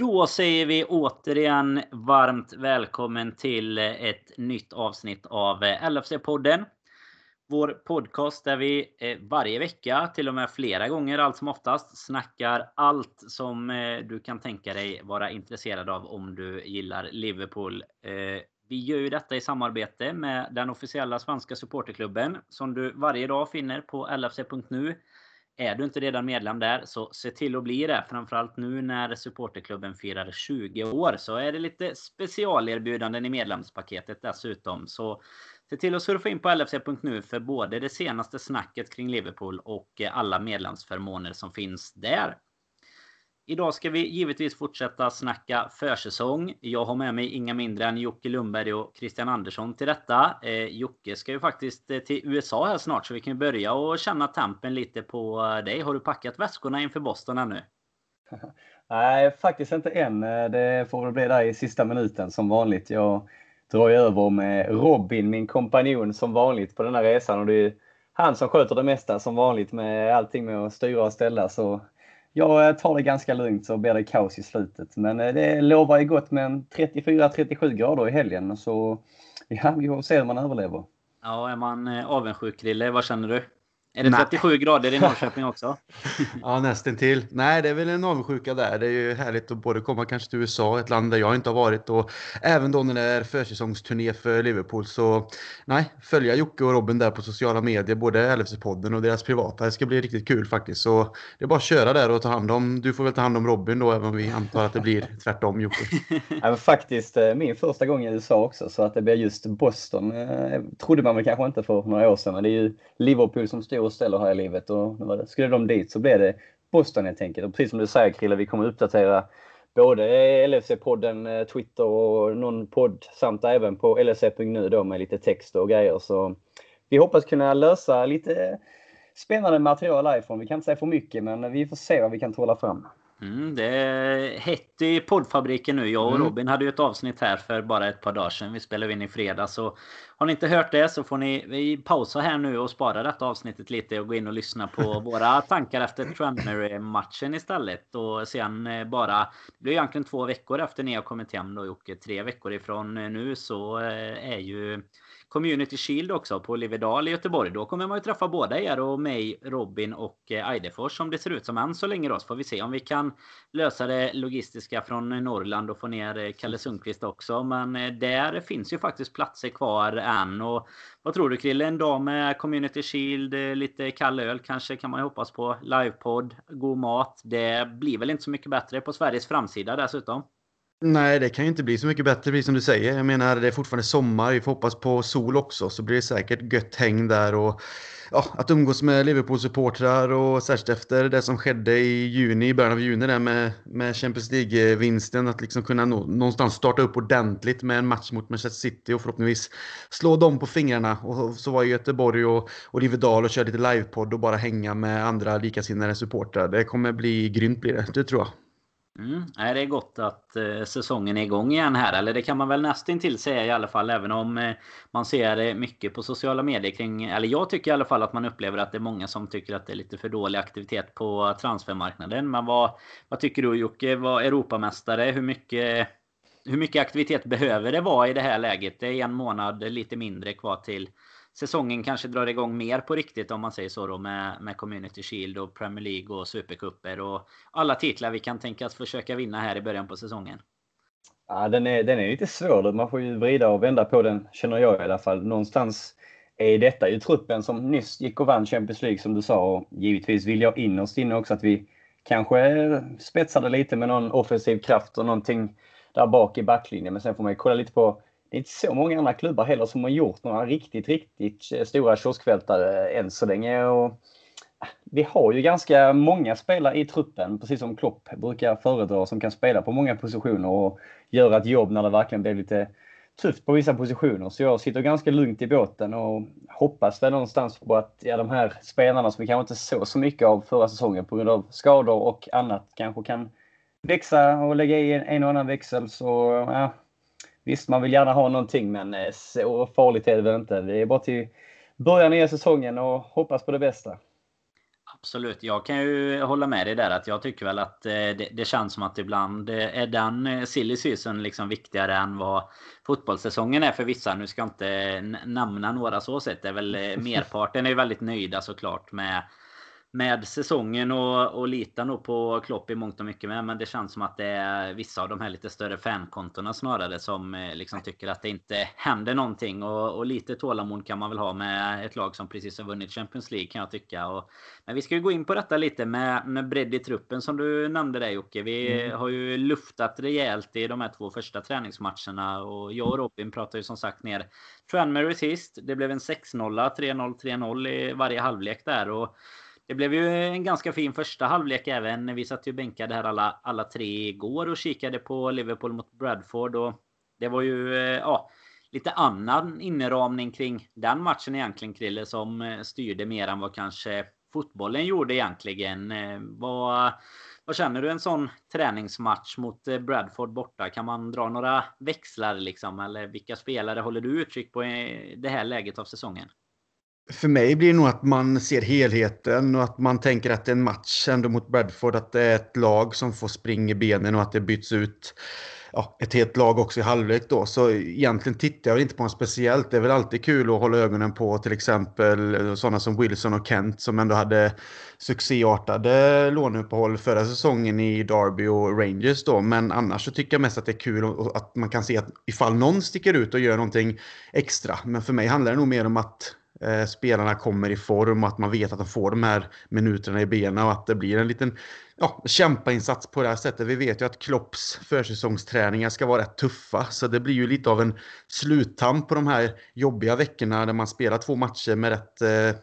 Då säger vi återigen varmt välkommen till ett nytt avsnitt av LFC-podden. Vår podcast där vi eh, varje vecka, till och med flera gånger allt som oftast, snackar allt som eh, du kan tänka dig vara intresserad av om du gillar Liverpool. Eh, vi gör ju detta i samarbete med den officiella svenska supporterklubben som du varje dag finner på lfc.nu. Är du inte redan medlem där så se till att bli det. Framförallt nu när supporterklubben firar 20 år så är det lite specialerbjudanden i medlemspaketet dessutom. Så se till att surfa in på lfc.nu för både det senaste snacket kring Liverpool och eh, alla medlemsförmåner som finns där. Idag ska vi givetvis fortsätta snacka försäsong. Jag har med mig inga mindre än Jocke Lundberg och Christian Andersson till detta. Eh, Jocke ska ju faktiskt eh, till USA här snart så vi kan börja och känna tempen lite på eh, dig. Har du packat väskorna inför Boston ännu? Nej, faktiskt inte än. Eh, det får väl bli där i sista minuten som vanligt. Jag drar ju över med Robin, min kompanjon, som vanligt på den här resan. Och det är han som sköter det mesta som vanligt med allting med att styra och ställa. Så jag eh, tar det ganska lugnt så blir det kaos i slutet. Men eh, det lovar ju gott med 34-37 grader i helgen. Så ja, vi får se hur man överlever. Ja, är man eh, avundsjuk Krille? Vad känner du? Är det 37 Nej. grader i Norrköping också? ja, nästan till. Nej, det är väl en avundsjuka där. Det är ju härligt att både komma kanske till USA, ett land där jag inte har varit och även då när det är försäsongsturné för Liverpool. Så nej, följa Jocke och Robin där på sociala medier, både LFC-podden och deras privata. Det ska bli riktigt kul faktiskt. Så det är bara att köra där och ta hand om. Du får väl ta hand om Robin då, även om vi antar att det blir tvärtom Jocke. ja, faktiskt eh, min första gång i USA också, så att det blir just Boston eh, trodde man väl kanske inte för några år sedan, men det är ju Liverpool som styr och ställer här i livet och skulle de dit så blev det Boston helt enkelt. Och precis som du säger Krille, vi kommer uppdatera både LFC-podden, eh, Twitter och någon podd samt även på lfc.nu då med lite text och grejer. Så vi hoppas kunna lösa lite spännande material härifrån. Vi kan inte säga för mycket men vi får se vad vi kan trolla fram. Mm, det är hett i poddfabriken nu. Jag och mm. Robin hade ju ett avsnitt här för bara ett par dagar sedan. Vi spelade in i fredags. Så har ni inte hört det så får ni pausa här nu och spara detta avsnittet lite och gå in och lyssna på våra tankar efter Tranmere-matchen istället. Och sen eh, bara... Det blir egentligen två veckor efter ni har kommit hem då Jocke. Tre veckor ifrån nu så eh, är ju Community Shield också på Livedal i Göteborg. Då kommer man ju träffa båda er och mig, Robin och eh, Eidefors som det ser ut som än så länge då. Så får vi se om vi kan lösa det logistiska från Norrland och få ner eh, Kalle Sundqvist också. Men eh, där finns ju faktiskt platser kvar än. Och vad tror du Krille? En dag med Community Shield, lite kall öl kanske kan man ju hoppas på. Livepodd, god mat. Det blir väl inte så mycket bättre på Sveriges framsida dessutom. Nej, det kan ju inte bli så mycket bättre, precis som du säger. Jag menar, det är fortfarande sommar. Vi får hoppas på sol också, så blir det säkert gött häng där. Och, ja, att umgås med Liverpool-supportrar och särskilt efter det som skedde i juni, i början av juni där med, med Champions League-vinsten. Att liksom kunna nå, någonstans starta upp ordentligt med en match mot Manchester City och förhoppningsvis slå dem på fingrarna. Och så var i Göteborg och, och Rivedal och köra lite livepodd och bara hänga med andra likasinnade supportrar. Det kommer bli grymt blir det, det tror jag. Mm. Nej, det är gott att eh, säsongen är igång igen här. Eller det kan man väl nästintill säga i alla fall. Även om eh, man ser mycket på sociala medier kring... Eller jag tycker i alla fall att man upplever att det är många som tycker att det är lite för dålig aktivitet på transfermarknaden. Men vad, vad tycker du Jocke? Vad Europamästare? Hur mycket, hur mycket aktivitet behöver det vara i det här läget? Det är en månad lite mindre kvar till säsongen kanske drar igång mer på riktigt om man säger så då med, med Community Shield och Premier League och Supercuper och alla titlar vi kan tänkas försöka vinna här i början på säsongen. Ja, den är, den är lite svår. Man får ju vrida och vända på den, känner jag i alla fall. Någonstans är detta ju truppen som nyss gick och vann Champions League som du sa. Och givetvis vill jag innerst inne också att vi kanske spetsade lite med någon offensiv kraft och någonting där bak i backlinjen. Men sen får man ju kolla lite på det är inte så många andra klubbar heller som har gjort några riktigt, riktigt eh, stora kioskvältare än så länge. Och ah, vi har ju ganska många spelare i truppen, precis som Klopp brukar föredra, som kan spela på många positioner och göra ett jobb när det verkligen blir lite tufft på vissa positioner. Så jag sitter ganska lugnt i båten och hoppas väl någonstans på att ja, de här spelarna som vi kanske inte såg så mycket av förra säsongen på grund av skador och annat kanske kan växa och lägga i en, en och annan växel. Så ja, Visst, man vill gärna ha någonting, men eh, så farligt är det väl inte. Det är bara till börja nya säsongen och hoppas på det bästa. Absolut. Jag kan ju hålla med dig där att jag tycker väl att eh, det, det känns som att ibland eh, är den silly season liksom viktigare än vad fotbollssäsongen är för vissa. Nu ska jag inte nämna några så sett. Det är väl merparten är väldigt nöjda såklart med med säsongen och, och litar nog på Klopp i mångt och mycket med. Men det känns som att det är vissa av de här lite större fankontona snarare som eh, liksom tycker att det inte händer någonting. Och, och, lite tålamod kan man väl ha med ett lag som precis har vunnit Champions League kan jag tycka. Och, men vi ska ju gå in på detta lite med, med bredd i truppen som du nämnde där Jocke. Vi mm. har ju luftat rejält i de här två första träningsmatcherna och jag och Robin pratar ju som sagt ner Tranmere sist. Det blev en 6-0, 3-0, 3-0 i varje halvlek där. Och det blev ju en ganska fin första halvlek även. Vi satt ju bänkade här alla, alla tre igår och kikade på Liverpool mot Bradford. Och det var ju eh, ja, lite annan inramning kring den matchen egentligen Krille som eh, styrde mer än vad kanske fotbollen gjorde egentligen. Eh, vad, vad känner du en sån träningsmatch mot Bradford borta? Kan man dra några växlar liksom? Eller vilka spelare håller du uttryck på i det här läget av säsongen? För mig blir det nog att man ser helheten och att man tänker att det är en match ändå mot Bradford. Att det är ett lag som får springa i benen och att det byts ut ja, ett helt lag också i halvlek då. Så egentligen tittar jag inte på något speciellt. Det är väl alltid kul att hålla ögonen på till exempel sådana som Wilson och Kent som ändå hade succéartade låneuppehåll förra säsongen i Derby och Rangers då. Men annars så tycker jag mest att det är kul att man kan se att ifall någon sticker ut och gör någonting extra. Men för mig handlar det nog mer om att eh, spelarna kommer i form och att man vet att de får de här minuterna i benen och att det blir en liten ja, kämpainsats på det här sättet. Vi vet ju att Klopps försäsongsträningar ska vara rätt tuffa så det blir ju lite av en sluttamp på de här jobbiga veckorna när man spelar två matcher med rätt eh,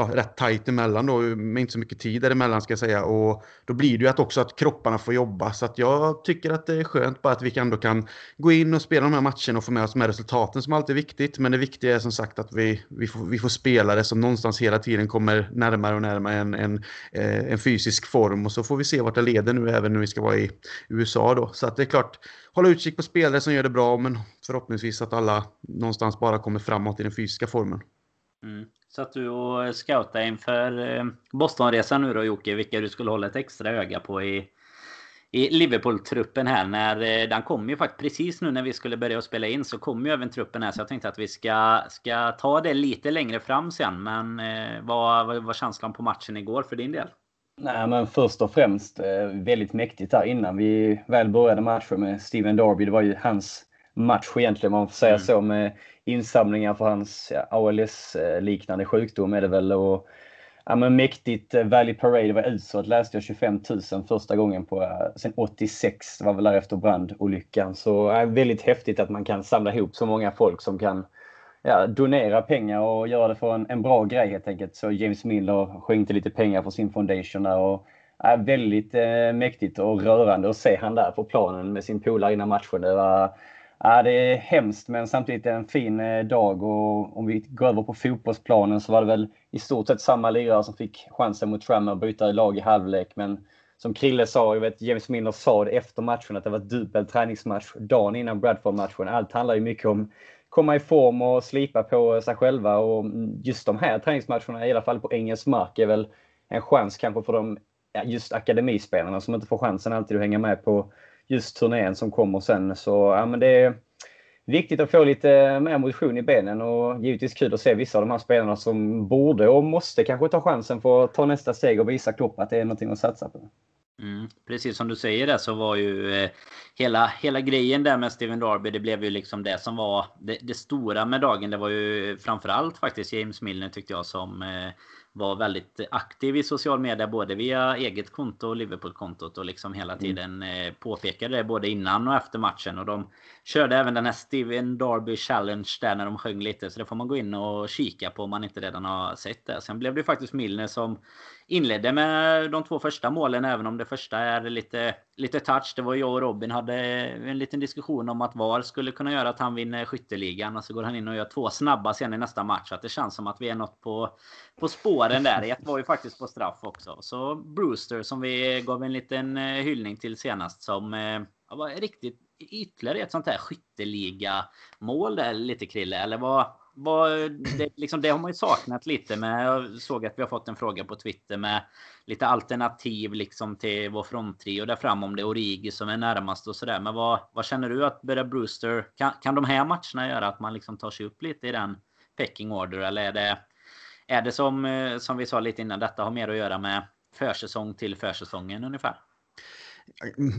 ja, rätt tajt emellan då, med inte så mycket tid däremellan ska jag säga. Och då blir det ju att också att kropparna får jobba. Så att jag tycker att det är skönt bara att vi ändå kan gå in och spela de här matcherna och få med oss de här resultaten som alltid är viktigt. Men det viktiga är som sagt att vi, vi, får, vi får spelare som någonstans hela tiden kommer närmare och närmare en, en, eh, en fysisk form. Och så får vi se vart det leder nu även när vi ska vara i USA då. Så att det är klart, hålla utkik på spelare som gör det bra men förhoppningsvis att alla någonstans bara kommer framåt i den fysiska formen. Mm. Satt du och scoutade inför eh, Bostonresan nu då Jocke, vilka du skulle hålla ett extra öga på i, i Liverpool-truppen här. När, eh, den kom ju faktiskt precis nu när vi skulle börja spela in så kom ju även truppen här. Så jag tänkte att vi ska, ska ta det lite längre fram sen. Men eh, vad, var känslan på matchen igår för din del? Nej, men först och främst väldigt mäktigt där innan vi väl började matchen med Steven Darby. Det var ju hans match egentligen, man får säga mm. så, med insamlingar för hans ja, ALS-liknande sjukdom är det väl. Och, ja, men mäktigt. Eh, Valley Parade var utsålt läste jag 25 000 första gången på eh, sen 86. Det var väl där efter brandolyckan. Så ja, väldigt häftigt att man kan samla ihop så många folk som kan ja, donera pengar och göra det för en, en bra grej helt enkelt. Så James Miller skänkte lite pengar för sin foundation där. Och, ja, väldigt eh, mäktigt och rörande att se han där på planen med sin polare innan matchen. Det var Ja, det är hemskt men samtidigt en fin eh, dag och om vi går över på fotbollsplanen så var det väl i stort sett samma lirare som fick chansen mot Trammer att byta lag i halvlek. Men som Krille sa, jag vet James Milner sa det efter matchen att det var dubbel träningsmatch dagen innan Bradford-matchen. Allt handlar ju mycket om komma i form och slipa på sig själva och just de här träningsmatcherna, i alla fall på engelsk mark, är väl en chans kanske för de just akademispelarna som inte får chansen alltid att hänga med på just turnén som kommer sen. Så ja, men det är viktigt att få lite mer motion i benen och givetvis kul att se vissa av de här spelarna som borde och måste kanske ta chansen för att ta nästa steg och visa Klopp att det är någonting att satsa på. Mm, precis som du säger där så var ju eh, hela, hela grejen där med Steven Darby. Det blev ju liksom det som var det, det stora med dagen. Det var ju framförallt faktiskt James Milner tyckte jag som eh, var väldigt aktiv i social media både via eget konto och Liverpool-kontot och liksom hela mm. tiden mm. påpekade det både innan och efter matchen. Och de körde även den här Steven Darby Challenge där när de sjöng lite. Så det får man gå in och kika på om man inte redan har sett det. Sen blev det faktiskt Milner som inledde med de två första målen även om det första är lite, lite touch. Det var jag och Robin hade en liten diskussion om att VAR skulle kunna göra att han vinner skytteligan och så går han in och gör två snabba sen i nästa match. Att det känns som att vi är något på, på spåren där. Ett var ju faktiskt på straff också. Så Brewster som vi gav en liten eh, hyllning till senast som eh, var riktigt ytterligare ett sånt här skytteliga mål där lite Krille. Eller vad, det, liksom, det har man ju saknat lite med. Jag såg att vi har fått en fråga på Twitter med lite alternativ liksom till vår fronttrio där fram om det är Origi som är närmast och sådär. Men vad, vad känner du att Berra Brewster kan, kan de här matcherna göra att man liksom tar sig upp lite i den pecking order eller är det är det som eh, som vi sa lite innan detta har mer att göra med försäsong till försäsongen ungefär?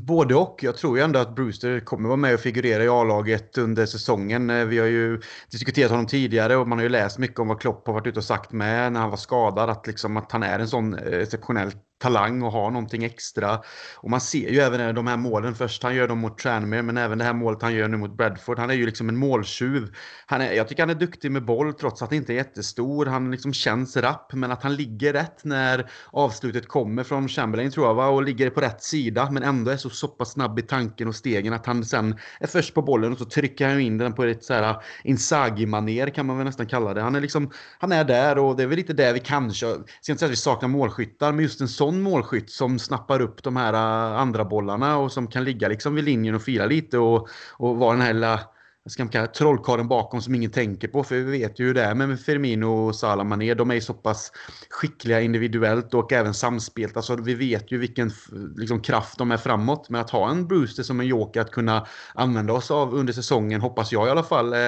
Både och. Jag tror ju ändå att Brewster kommer vara med och figurera i A-laget under säsongen. Eh, vi har ju diskuterat honom tidigare och man har ju läst mycket om vad Klopp har varit ute och sagt med när han var skadad. Att, liksom, att han är en sån eh, exceptionellt exceptionell talang och har någonting extra. Och man ser ju även de här målen. Först han gör dem mot Tranmere, men även det här målet han gör nu mot Bradford. Han är ju liksom en måltjuv. Han är, jag tycker han är duktig med boll trots att han inte är jättestor. Han liksom känns rapp, men att han ligger rätt när avslutet kommer från Chamberlain tror jag, va? och ligger på rätt sida, men ändå är så, så pass snabb i tanken och stegen att han sen är först på bollen och så trycker han in den på ett så här Inzaghi-manér kan man väl nästan kalla det. Han är liksom, han är där och det är väl lite där vi kanske, jag ska inte säga att vi saknar målskyttar, men just en sån sån målskytt som snappar upp de här äh, andra bollarna och som kan ligga liksom vid linjen och fira lite och, och vara den här lilla jag ska kalla trollkarlen bakom som ingen tänker på. För vi vet ju hur det är med Firmino och Salah Mané. De är så pass skickliga individuellt och även samspelt. Alltså vi vet ju vilken liksom, kraft de är framåt. Men att ha en Brewster som en joker att kunna använda oss av under säsongen hoppas jag i alla fall. Eh,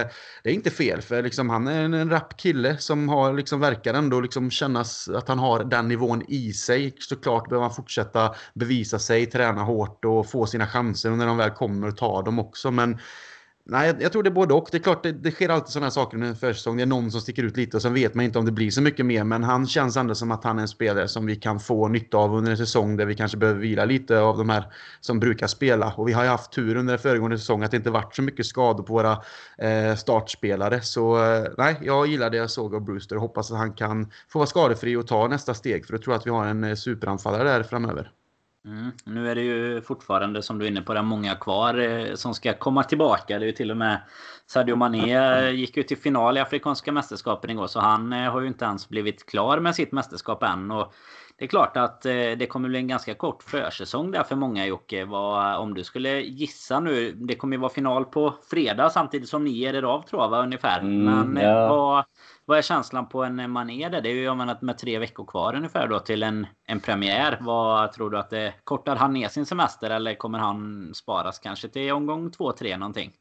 det är inte fel för liksom, han är en, en rapp kille som har, liksom, verkar ändå liksom, kännas att han har den nivån i sig. Såklart behöver han fortsätta bevisa sig, träna hårt och få sina chanser när de väl kommer och tar dem också. Men Nej, jag, jag, tror det är både och. Det är klart, det, det sker alltid sådana här saker under en försäsong. Det är någon som sticker ut lite och sen vet man inte om det blir så mycket mer. Men han känns ändå som att han är en spelare som vi kan få nytta av under en säsong där vi kanske behöver vila lite av de här som brukar spela. Och vi har ju haft tur under föregående säsong att det inte varit så mycket skador på våra eh, startspelare. Så eh, nej, jag gillar det jag såg av Brewster och hoppas att han kan få vara skadefri och ta nästa steg. För jag tror att vi har en eh, superanfallare där framöver. Mm. Nu är det ju fortfarande som du är inne på, det många kvar eh, som ska komma tillbaka. Det är ju till och med Sadio Mané eh, gick ju till final i Afrikanska mästerskapen igår så han eh, har ju inte ens blivit klar med sitt mästerskap än. Och det är klart att det kommer bli en ganska kort försäsong där för många Jocke. Vad, om du skulle gissa nu. Det kommer ju vara final på fredag samtidigt som ni ger er av tror jag va, ungefär. Mm, Men ja. vad, vad är känslan på en mané där? Det är ju jag menar, med tre veckor kvar ungefär då till en, en premiär. Vad tror du att det kortar han ner sin semester eller kommer han sparas kanske till omgång två, tre någonting?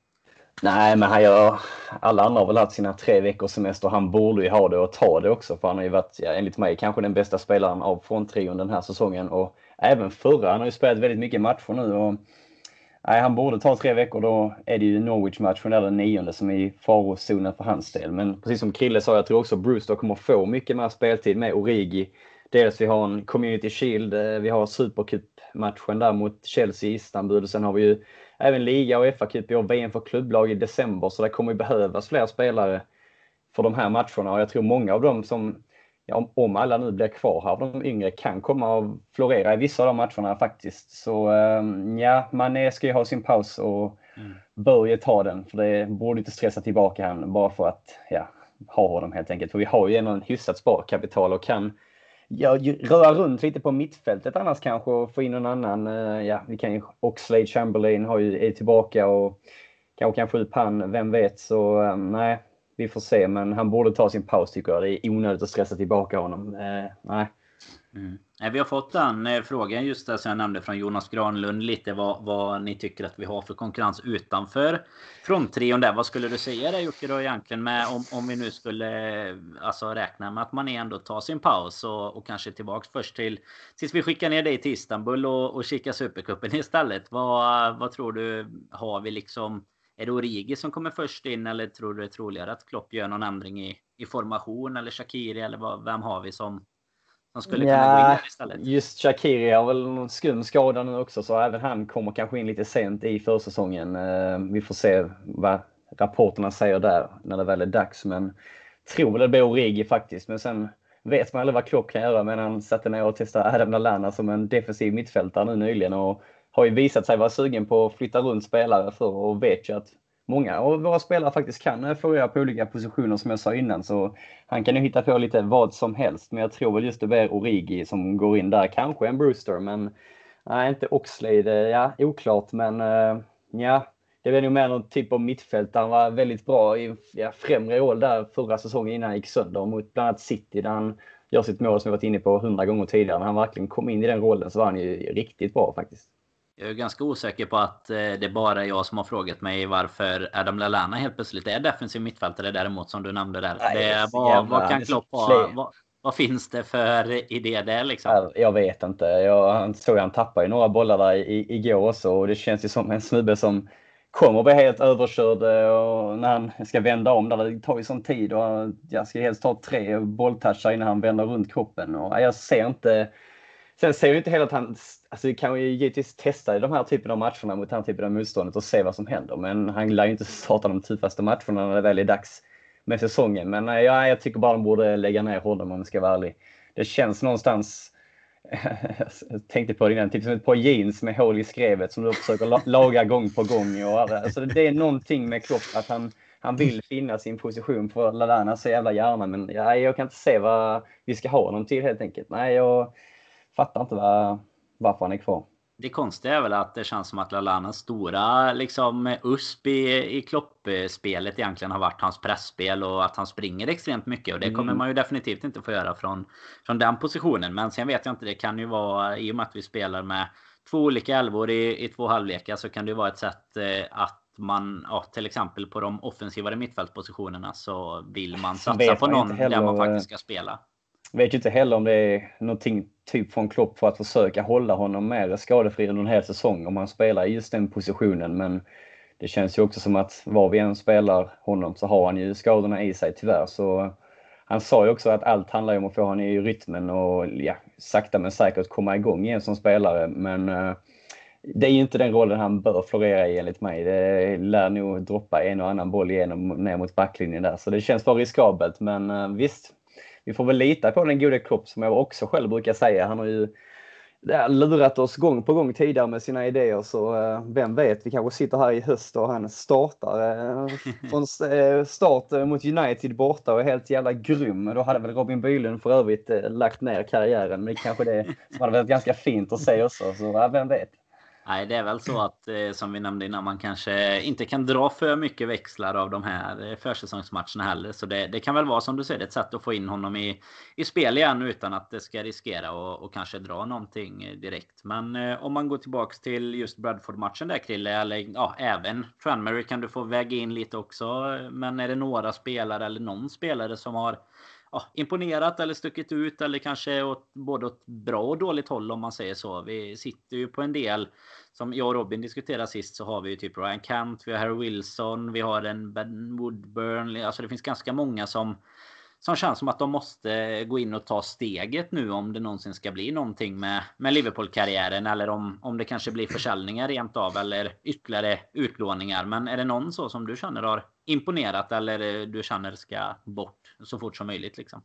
Nej, men han gör, alla andra har väl haft sina tre veckors semester. Han borde ju ha det och ta det också. För han har ju varit, ja, enligt mig, kanske den bästa spelaren av fronttrion den här säsongen. Och även förra. Han har ju spelat väldigt mycket matcher nu. Och Nej, han borde ta tre veckor. Då är det ju Norwich-matchen den nionde som är i farozonen för hans del. Men precis som Krille sa, jag tror också Brewster kommer få mycket mer speltid med Origi. Dels vi har en Community Shield, eh, vi har Supercup-matchen där mot Chelsea i Istanbul. Sen har vi ju även liga och FA-cup. Vi har VM för klubblag i december, så det kommer behövas fler spelare för de här matcherna. Och jag tror många av dem som ja, om alla nu blir kvar här, de yngre, kan komma och florera i vissa av de matcherna faktiskt. Så ehm, ja, man ska ju ha sin paus och mm. bör ju ta den. För det borde inte stressa tillbaka han bara för att ja, ha honom helt enkelt. För vi har ju ändå en hyfsat sparkapital och kan ja, röra runt lite på mittfältet annars kanske och få in någon annan. Eh, ja, vi kan ju, Oxlade Chamberlain har ju, är tillbaka och kanske kan få ut pan, vem vet. Så ehm, nej, vi får se, men han borde ta sin paus tycker jag. Det är onödigt att stressa tillbaka honom. Eh, nej. Mm. Vi har fått den eh, frågan just det som jag nämnde från Jonas Granlund lite vad, vad ni tycker att vi har för konkurrens utanför fronttrion där. Vad skulle du säga där Jocke då egentligen med om, om vi nu skulle eh, alltså räkna med att man ändå tar sin paus och, och kanske tillbaks först till tills vi skickar ner dig till Istanbul och, och kikar Supercupen istället. Vad, vad tror du har vi liksom är det Origi som kommer först in eller tror du det är troligare att Klopp gör någon ändring i, i formation eller Shakiri eller vad, vem har vi som, som skulle kunna ja, gå in istället? Just Shakiri har väl någon skum skada nu också så även han kommer kanske in lite sent i försäsongen. Eh, vi får se vad rapporterna säger där när det väl är dags. Men tror det blir Origi faktiskt. Men sen vet man aldrig vad Klopp kan göra. Men han satte ner och testade Adam Lallana som en defensiv mittfältare nu nyligen. Och har ju visat sig vara sugen på att flytta runt spelare för och vet ju att många av våra spelare faktiskt kan florera på olika positioner som jag sa innan. Så han kan ju hitta på lite vad som helst. Men jag tror väl just det blir Origi som går in där. Kanske en Brewster, men nej, inte Oxlade. Ja, oklart, men eh, ja, det var nog mer någon typ av mittfält. Han var väldigt bra i ja, främre roll där förra säsongen innan han gick sönder mot bland annat City där han gör sitt mål som vi varit inne på hundra gånger tidigare. När han verkligen kom in i den rollen så var han ju riktigt bra faktiskt. Jag är ganska osäker på att eh, det är bara jag som har frågat mig varför Adam Lallana helt plötsligt är defensiv mittfältare däremot som du nämnde där. Nej, det, vad, vad kan Klopp ha? Vad, vad, finns det för idé där liksom? Jag vet inte. Jag såg han tappade några bollar där igår också och det känns ju som en snubbe som kommer att bli helt överkörd eh, och när han ska vända om där. Det tar ju sån tid och jag ska helst ta tre bolltouchar innan han vänder runt kroppen. Och jag ser inte Sen ser vi inte heller att han, alltså vi kan ju givetvis testa i de här typen av matcherna mot den här typen av motståndet och se vad som händer. Men han lär ju inte starta de tuffaste matcherna när det väl är dags med säsongen. Men eh, ja, jag tycker bara de borde lägga ner honom om jag ska vara ärlig. Det känns någonstans, jag tänkte på det innan, typ som ett par jeans med hål i skrevet som du försöker laga gång på gång. Och, alltså, det är någonting med Klopp att han, han vill finna sin position för Lallana så jävla gärna. Men ja, jag kan inte se vad vi ska ha honom till helt enkelt. Nej, jag, fattar inte var, varför han är kvar. Det konstiga är väl att det känns som att Lalanas stora liksom, USP i, i kloppspelet egentligen har varit hans pressspel och att han springer extremt mycket. Och det kommer mm. man ju definitivt inte få göra från, från den positionen. Men sen vet jag inte, det kan ju vara i och med att vi spelar med två olika elvor i, i två halvlekar så kan det ju vara ett sätt eh, att man, ja, till exempel på de offensivare mittfältspositionerna så vill man satsa på någon där man faktiskt ska spela vet ju inte heller om det är någonting typ från Klopp för att försöka hålla honom mer skadefri under en hel säsong om han spelar i just den positionen. Men det känns ju också som att var vi än spelar honom så har han ju skadorna i sig tyvärr. Så han sa ju också att allt handlar om att få honom i rytmen och ja, sakta men säkert komma igång igen som spelare. Men uh, det är ju inte den rollen han bör florera i enligt mig. Det lär nog droppa en och annan boll igenom ner mot backlinjen där. Så det känns bara riskabelt. Men uh, visst, vi får väl lita på den gode Klopp som jag också själv brukar säga. Han har ju lurat oss gång på gång tidigare med sina idéer så eh, vem vet, vi kanske sitter här i höst och han startar eh, från eh, start mot United borta och är helt jävla grym. Då hade väl Robin Bylund för övrigt lagt ner karriären men det kanske det som hade varit ganska fint att se också. Så vem vet. Nej, det är väl så att eh, som vi nämnde innan, man kanske inte kan dra för mycket växlar av de här eh, försäsongsmatcherna heller. Så det, det kan väl vara som du säger ett sätt att få in honom i, i spel igen utan att det ska riskera och, och kanske dra någonting eh, direkt. Men eh, om man går tillbaks till just Bradford-matchen där Krille, eller ja, även Tranmary kan du få väga in lite också. Men är det några spelare eller någon spelare som har ja, imponerat eller stuckit ut eller kanske åt både åt bra och dåligt håll om man säger så. Vi sitter ju på en del som jag och Robin diskuterade sist så har vi ju typ Ryan Kent, vi har Harry Wilson, vi har en Ben Woodburn. Alltså det finns ganska många som som känns som att de måste gå in och ta steget nu om det någonsin ska bli någonting med, med Liverpool-karriären eller om, om det kanske blir försäljningar rent av eller ytterligare utlåningar. Men är det någon så som du känner har imponerat eller eh, du känner ska bort så fort som möjligt liksom?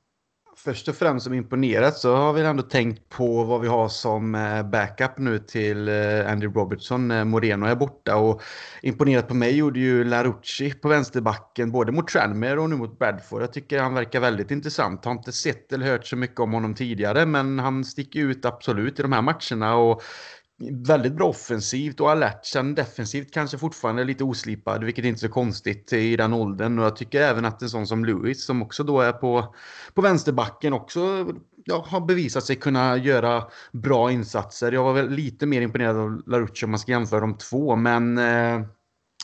först och främst som imponerat så har vi ändå tänkt på vad vi har som eh, backup nu till eh, Andy Robertson. Moreno är borta och imponerat på mig gjorde ju Larucci på vänsterbacken både mot Tranmere och nu mot Bradford. Jag tycker han verkar väldigt intressant. Har inte sett eller hört så mycket om honom tidigare men han sticker ut absolut i de här matcherna och väldigt bra offensivt och alert. Sen defensivt kanske fortfarande lite oslipad, vilket inte är så konstigt i den åldern. Och jag tycker även att en sån som Lewis, som också då är på, på vänsterbacken, också ja, har bevisat sig kunna göra bra insatser. Jag var väl lite mer imponerad av Larucci om man ska jämföra de två, men eh,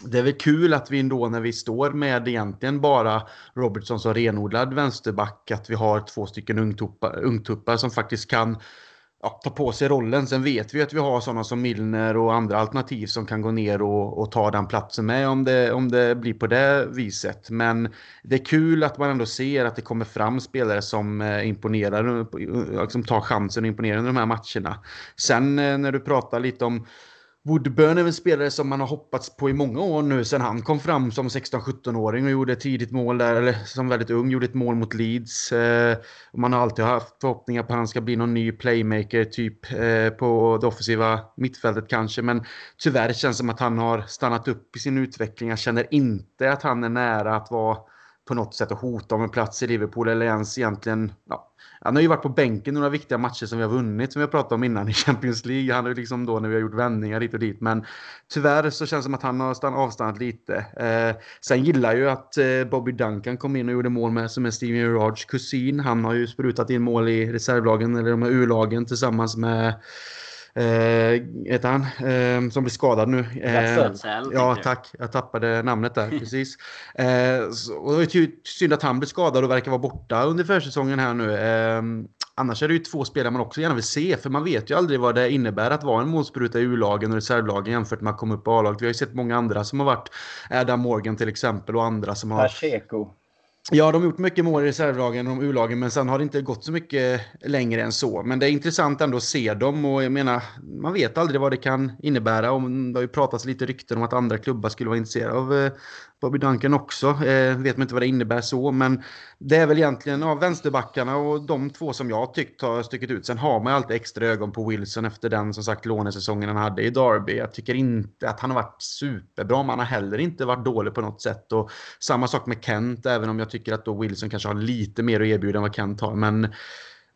det är väl kul att vi ändå när vi står med egentligen bara Robertson som renodlad vänsterback, att vi har två stycken ungtuppar, ungtuppar som faktiskt kan ja, ta på sig rollen. Sen vet vi att vi har sådana som Milner och andra alternativ som kan gå ner och, och, ta den platsen med om det, om det blir på det viset. Men det är kul att man ändå ser att det kommer fram spelare som eh, imponerar, eh, eh, som liksom tar chansen och imponerar under de här matcherna. Sen när du pratar lite om Woodburn är en spelare som man har hoppats på i många år nu sen han kom fram som 16-17-åring och gjorde ett tidigt mål där, eller som väldigt ung, gjorde ett mål mot Leeds. Eh, man har alltid haft förhoppningar på att han ska bli någon ny playmaker typ eh, på det offensiva mittfältet kanske, men tyvärr känns det som att han har stannat upp i sin utveckling. Jag känner inte att han är nära att vara på något sätt att hota om en plats i Liverpool eller ens egentligen ja, han har ju varit på bänken några viktiga matcher som vi har vunnit, som vi har pratat om innan i Champions League. Han har ju liksom då när vi har gjort vändningar hit och dit. Men tyvärr så känns det som att han har avstannat lite. Eh, sen gillar jag ju att eh, Bobby Duncan kom in och gjorde mål med, som är Steven Gerrards kusin. Han har ju sprutat in mål i reservlagen, eller de här U-lagen tillsammans med heter han? Eh, som blir skadad nu. Eh, ja, tack. Jag tappade namnet där. precis. Eh, så, och det är synd att han blir skadad och verkar vara borta under försäsongen här nu. Eh, annars är det ju två spelare man också gärna vill se. För man vet ju aldrig vad det innebär att vara en målspruta i U-lagen och reservlagen jämfört med att komma upp på A-laget. Vi har ju sett många andra som har varit Adam Morgan till exempel och andra som har... Pacheco. Ja, de har gjort mycket mål i reservlagen och U-lagen, men sen har det inte gått så mycket längre än så. Men det är intressant ändå att se dem och jag menar, man vet aldrig vad det kan innebära. det har ju pratats lite rykten om att andra klubbar skulle vara intresserade av eh, Bobby Duncan också. Eh, vet man inte vad det innebär så, men det är väl egentligen av vänsterbackarna och de två som jag tyckt har stuckit ut. Sen har man ju alltid extra ögon på Wilson efter den som sagt lånesäsongen han hade i Derby. Jag tycker inte att han har varit superbra, men han har heller inte varit dålig på något sätt. Och samma sak med Kent, även om jag tycker att då Wilson kanske har lite mer att erbjuda än vad Kent har. Men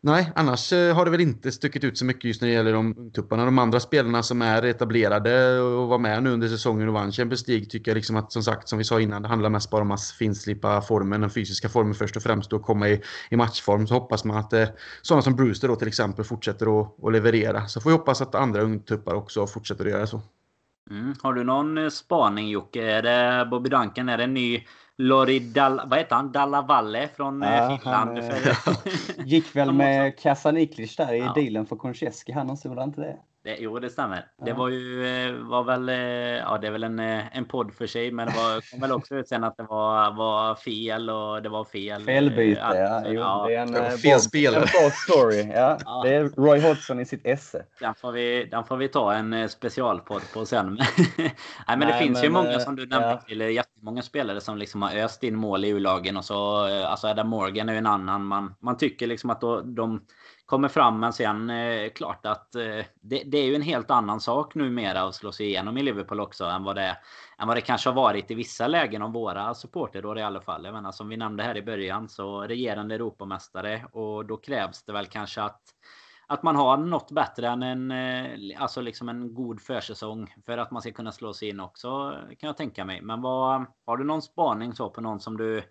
Nej, annars eh, har det väl inte stuckit ut så mycket just när det gäller de ungtupparna. De andra spelarna som är etablerade och var med nu under säsongen och vann Champions League tycker jag liksom att som sagt, som vi sa innan, det handlar mest bara om att finslipa formen, den fysiska formen först och främst och komma i, i matchform. Så hoppas man att eh, sådana som Brewster då till exempel fortsätter att, att leverera. Så får vi hoppas att andra ungtuppar också fortsätter att göra så. Mm. Har du någon eh, spaning Jocke? Är det Bobby Duncan? Är det en ny Lori Dal, vad heter han? Dallavalle från eh, ja, Finland. Han, gick väl med Kasaniklic där i ja. dealen för Konchesky. Han och så, inte det? Det, jo, det stämmer. Ja. Det var ju eh, var väl, eh, ja det är väl en, eh, en podd för sig, men det var, kom väl också ut sen att det var, var fel och det var fel. Felbyte, att, ja. Jo, ja. Det är en, det fel spelare. En story. Ja. ja. Det är Roy Hodgson i sitt esse. Den får vi, den får vi ta en specialpodd på sen. Nej, men Nej, det finns men, ju många som du nämnde ja. till, Många spelare som liksom har öst in mål i U-lagen och så, eh, alltså Adam Morgan är ju en annan. Man, man tycker liksom att då, de kommer fram. Men sen eh, klart att eh, det, det, är ju en helt annan sak numera att slå sig igenom i Liverpool också än vad det, än vad det kanske har varit i vissa lägen om våra supporter i alla fall. Jag menar, som vi nämnde här i början så regerande Europamästare och då krävs det väl kanske att att man har något bättre än en, eh, alltså liksom en god försäsong för att man ska kunna slå sig in också kan jag tänka mig. Men vad, har du någon spaning så på någon som du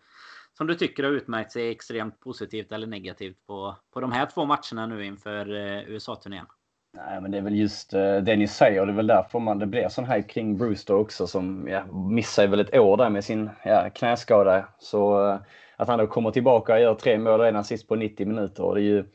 som du tycker har utmärkt sig extremt positivt eller negativt på, på de här två matcherna nu inför eh, USA-turnén? Nej, men det är väl just eh, det ni säger. Det är väl därför man, det blir sån här kring Brewster också som ja, missar väl ett år där med sin ja, knäskada. Så att han då kommer tillbaka och gör tre mål redan sist på 90 minuter. Och det är ju,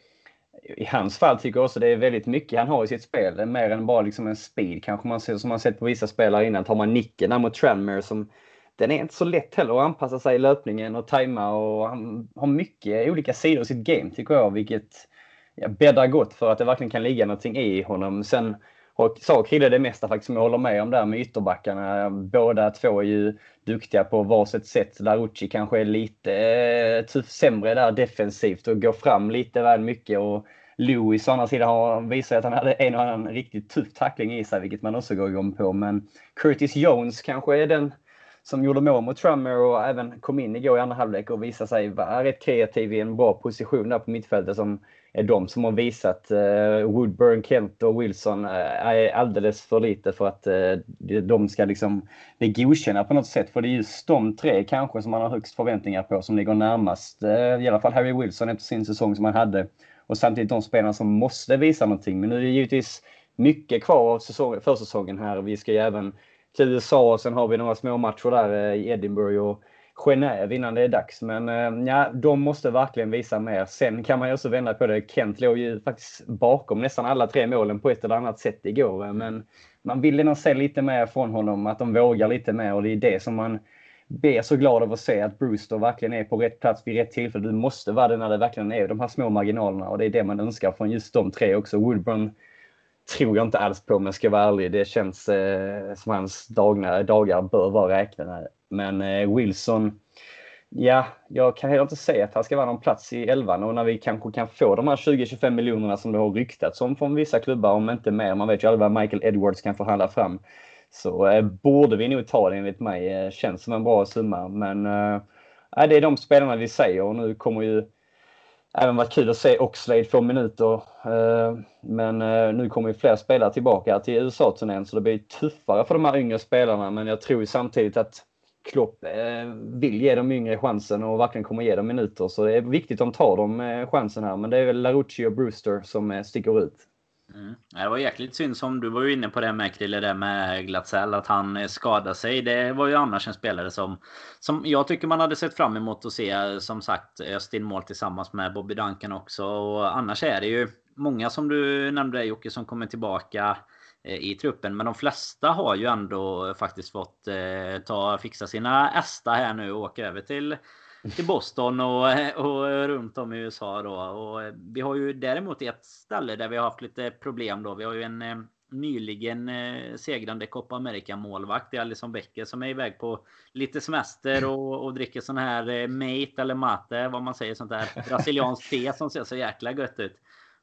i hans fall tycker jag också det är väldigt mycket han har i sitt spel. Mer än bara liksom en speed kanske man ser, som man sett på vissa spelare innan. Tar man nicken där mot Tranmere som den är inte så lätt heller att anpassa sig i löpningen och tajma och han har mycket olika sidor i sitt game tycker jag, vilket ja, bäddar gott för att det verkligen kan ligga någonting i honom. Sen och sa Krille det mesta faktiskt som jag håller med om där med ytterbackarna. Båda två är ju duktiga på varsitt sätt. Larucci kanske är lite eh, tuff, sämre där defensivt och går fram lite väl mycket. Och Lewis å andra sidan har visar att han hade en och annan riktigt tuff tackling i sig, vilket man också går igång på. Men Curtis Jones kanske är den som gjorde mål mot Trummer och även kom in igår i andra halvlek och visade sig vara rätt kreativ i en bra position där på mittfältet som är de som har visat eh, Woodburn, Kent och Wilson eh, är alldeles för lite för att eh, de ska liksom bli godkända på något sätt. För det är just de tre kanske som man har högst förväntningar på som ligger närmast, i alla fall Harry Wilson efter sin säsong som han hade. Och samtidigt de spelarna som måste visa någonting. Men nu är det givetvis mycket kvar av säsong, försäsongen här. Vi ska ju även till USA och sen har vi några små matcher där eh, i Edinburgh och Genève innan det är dags. Men eh, ja, de måste verkligen visa mer. Sen kan man ju också vända på det. Kent låg ju faktiskt bakom nästan alla tre målen på ett eller annat sätt igår. Eh, men man vill nog se lite mer från honom, att de vågar lite mer och det är det som man blir så glad av att se att Brewster verkligen är på rätt plats vid rätt tillfälle. Du måste vara det när det verkligen är de här små marginalerna och det är det man önskar från just de tre också. Woodburn tror jag inte alls på om jag ska vara ärlig. Det känns eh, som hans dagar, dagar bör vara räknade. Men eh, Wilson, ja, jag kan heller inte säga att han ska vara någon plats i elvan och när vi kanske kan få de här 20-25 miljonerna som det har ryktats om från vissa klubbar, om inte mer. Man vet ju aldrig vad Michael Edwards kan förhandla fram. Så eh, borde vi nog ta det enligt mig. Eh, känns som en bra summa, men eh, det är de spelarna vi säger och nu kommer ju även varit kul att se Oxlade få minuter. Eh, men eh, nu kommer ju fler spelare tillbaka till USA-turnén så det blir tuffare för de här yngre spelarna. Men jag tror ju samtidigt att Klopp eh, vill ge de yngre chansen och verkligen kommer ge dem minuter. Så det är viktigt att de tar dem eh, chansen här. Men det är väl Larucci och Brewster som eh, sticker ut. Mm. Det var jäkligt synd som du var ju inne på det med Krille, det med Glatzell, att han skadade sig. Det var ju annars en spelare som, som jag tycker man hade sett fram emot att se, som sagt, Östin mål tillsammans med Bobby Duncan också. Och annars är det ju många som du nämnde Jocke som kommer tillbaka Eh, i truppen. Men de flesta har ju ändå faktiskt fått eh, ta fixa sina ästa här nu och åka över till till Boston och, och runt om i USA då. Och eh, vi har ju däremot ett ställe där vi har haft lite problem då. Vi har ju en eh, nyligen eh, segrande Copa America målvakt. Det Alison Becker som är iväg på lite semester och, och dricker sån här eh, mate eller mate, vad man säger sånt där brasilianskt te som ser så jäkla gött ut.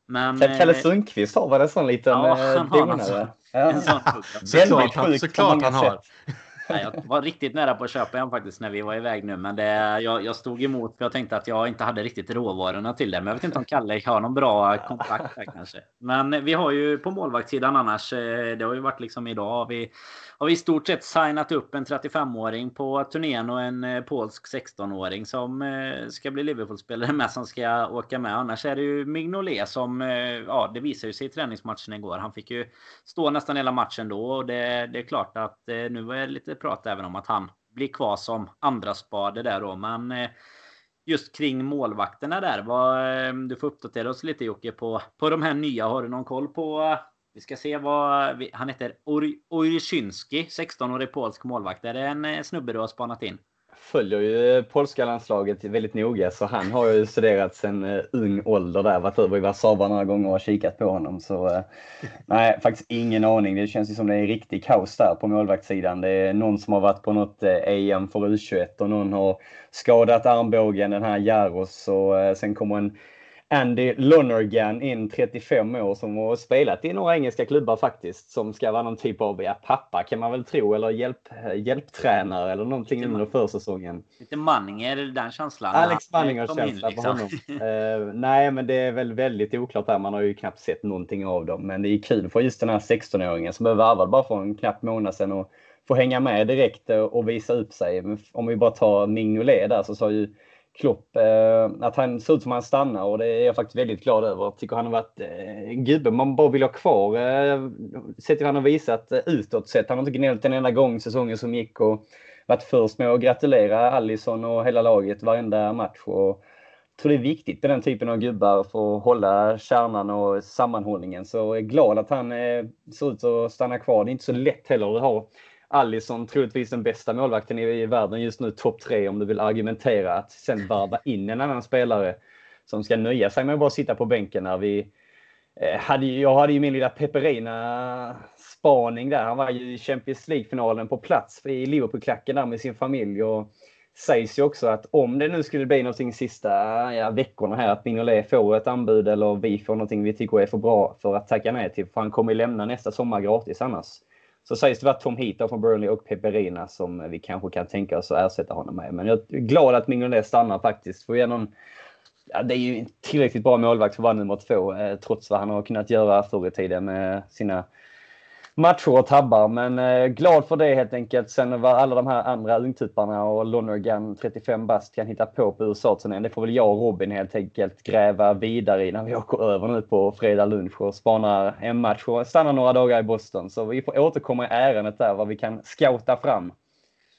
Men, Kalle Sundqvist har väl en sån liten ja, han har alltså, en sån. Såklart, han, såklart han har. Nej, jag var riktigt nära på att köpa en faktiskt när vi var iväg nu. Men det, jag, jag stod emot för jag tänkte att jag inte hade riktigt råvarorna till det. Men jag vet inte om Kalle har någon bra kontakt här kanske. Men vi har ju på målvaktssidan annars. Eh, det har ju varit liksom idag. Har vi, har vi i stort sett signat upp en 35-åring på turnén och en eh, polsk 16-åring som eh, ska bli Liverpool-spelare med som ska åka med. Annars är det ju Mignolet som, eh, ja det visar ju sig i träningsmatchen igår. Han fick ju stå nästan hela matchen då och det, det är klart att nu var det lite prat även om att han blir kvar som andra spade där då. Men just kring målvakterna där. Vad, du får uppdatera oss lite Jocke på, på de här nya. Har du någon koll på? Vi ska se vad han heter. Oryszynski, 16-årig polsk målvakt. Är det en eh, snubbe du har spanat in? följer ju eh, polska landslaget väldigt noga så han har ju studerat sen uh, eh, ung ålder där. Varit över i Warszawa några gånger och kikat på honom. Så uh, nej, faktiskt ingen aning. Det känns ju som det är riktigt kaos där på målvaktssidan. Det är någon som har varit på något uh, EM för U21 och någon har skadat armbågen, den här Jaros. Och sen kommer en Andy Lonergan in 35 år som har spelat i några engelska klubbar faktiskt. Som ska vara någon typ av ja, pappa kan man väl tro eller hjälp, hjälptränare eller någonting under försäsongen. Lite Manninger, den känslan. Alex Manningers känsla liksom. på honom. uh, nej men det är väl väldigt oklart här. Man har ju knappt sett någonting av dem. Men det är kul för just den här 16-åringen som blev värvad bara för en knapp månad sedan och få hänga med direkt och visa upp sig. Om vi bara tar Mignolet där så sa ju Klopp, eh, att han ser ut som han stannar och det är jag faktiskt väldigt glad över. Jag tycker han har varit eh, en gubbe man bara vill ha kvar. Eh, sett hur han har visat eh, utåt sett. Han har inte gnällt en enda gång säsongen som gick och varit först med att gratulera Allison och hela laget varenda match. Och jag tror det är viktigt med den typen av gubbar för att hålla kärnan och sammanhållningen. Så jag är glad att han eh, ser ut att stanna kvar. Det är inte så lätt heller att ha Allison troligtvis den bästa målvakten i, världen just nu, topp tre om du vill argumentera att sen varva in en annan spelare som ska nöja sig med att bara sitta på bänken när vi eh, hade, jag hade ju min lilla Peperina spaning där. Han var ju i Champions League-finalen på plats i Liverpool-klacken där med sin familj. Och sägs ju också att om det nu skulle bli någonting sista ja, veckorna här, att Mignolet får ett anbud eller vi får någonting vi tycker är för bra för att tacka nej till. För han kommer ju lämna nästa sommar gratis annars. Så sägs det vara Tom Heaton från Burnley och Peperina som vi kanske kan tänka oss att ersätta honom med. Men jag är glad att Mignolet stannar faktiskt. För någon, ja, det är ju tillräckligt bra målvakt för att vara nummer två, eh, trots vad han har kunnat göra förr i tiden med sina matcher och tabbar. Men eh, glad för det helt enkelt. Sen vad alla de här andra ungtupparna och Lonergan 35 bast kan hitta på på USA-turnén. Det får väl jag och Robin helt enkelt gräva vidare i när vi åker över nu på fredag lunch och spanar en match och stannar några dagar i Boston. Så vi får återkomma i ärendet där vad vi kan scouta fram.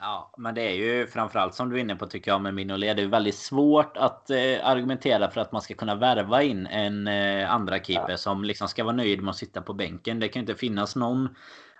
Ja, men det är ju framförallt som du är inne på tycker jag med Minolet. Det är väldigt svårt att eh, argumentera för att man ska kunna värva in en eh, andra keeper ja. som liksom ska vara nöjd med att sitta på bänken. Det kan inte finnas någon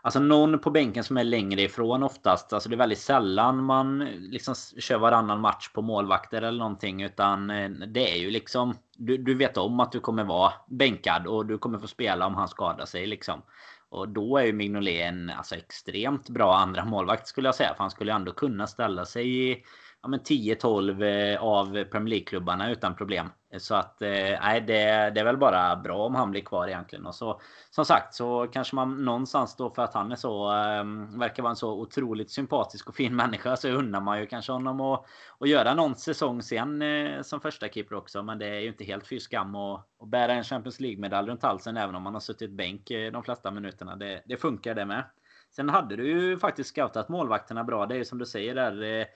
Alltså någon på bänken som är längre ifrån oftast. Alltså det är väldigt sällan man liksom kör varannan match på målvakter eller någonting. Utan eh, det är ju liksom... Du, du vet om att du kommer vara bänkad och du kommer få spela om han skadar sig liksom. Och då är ju Mignolet en alltså, extremt bra andra målvakt skulle jag säga. För han skulle ändå kunna ställa sig i ja, 10-12 eh, av Premier League-klubbarna utan problem. Så att eh, nej, det, det är väl bara bra om han blir kvar egentligen. Och så som sagt så kanske man någonstans då för att han är så eh, verkar vara en så otroligt sympatisk och fin människa så undrar man ju kanske honom att, att göra någon säsong sen som första keeper också. Men det är ju inte helt fy skam att, att bära en Champions League-medalj runt halsen även om man har suttit bänk de flesta minuterna. Det, det funkar det med. Sen hade du ju faktiskt scoutat målvakterna bra. Det är ju som du säger där.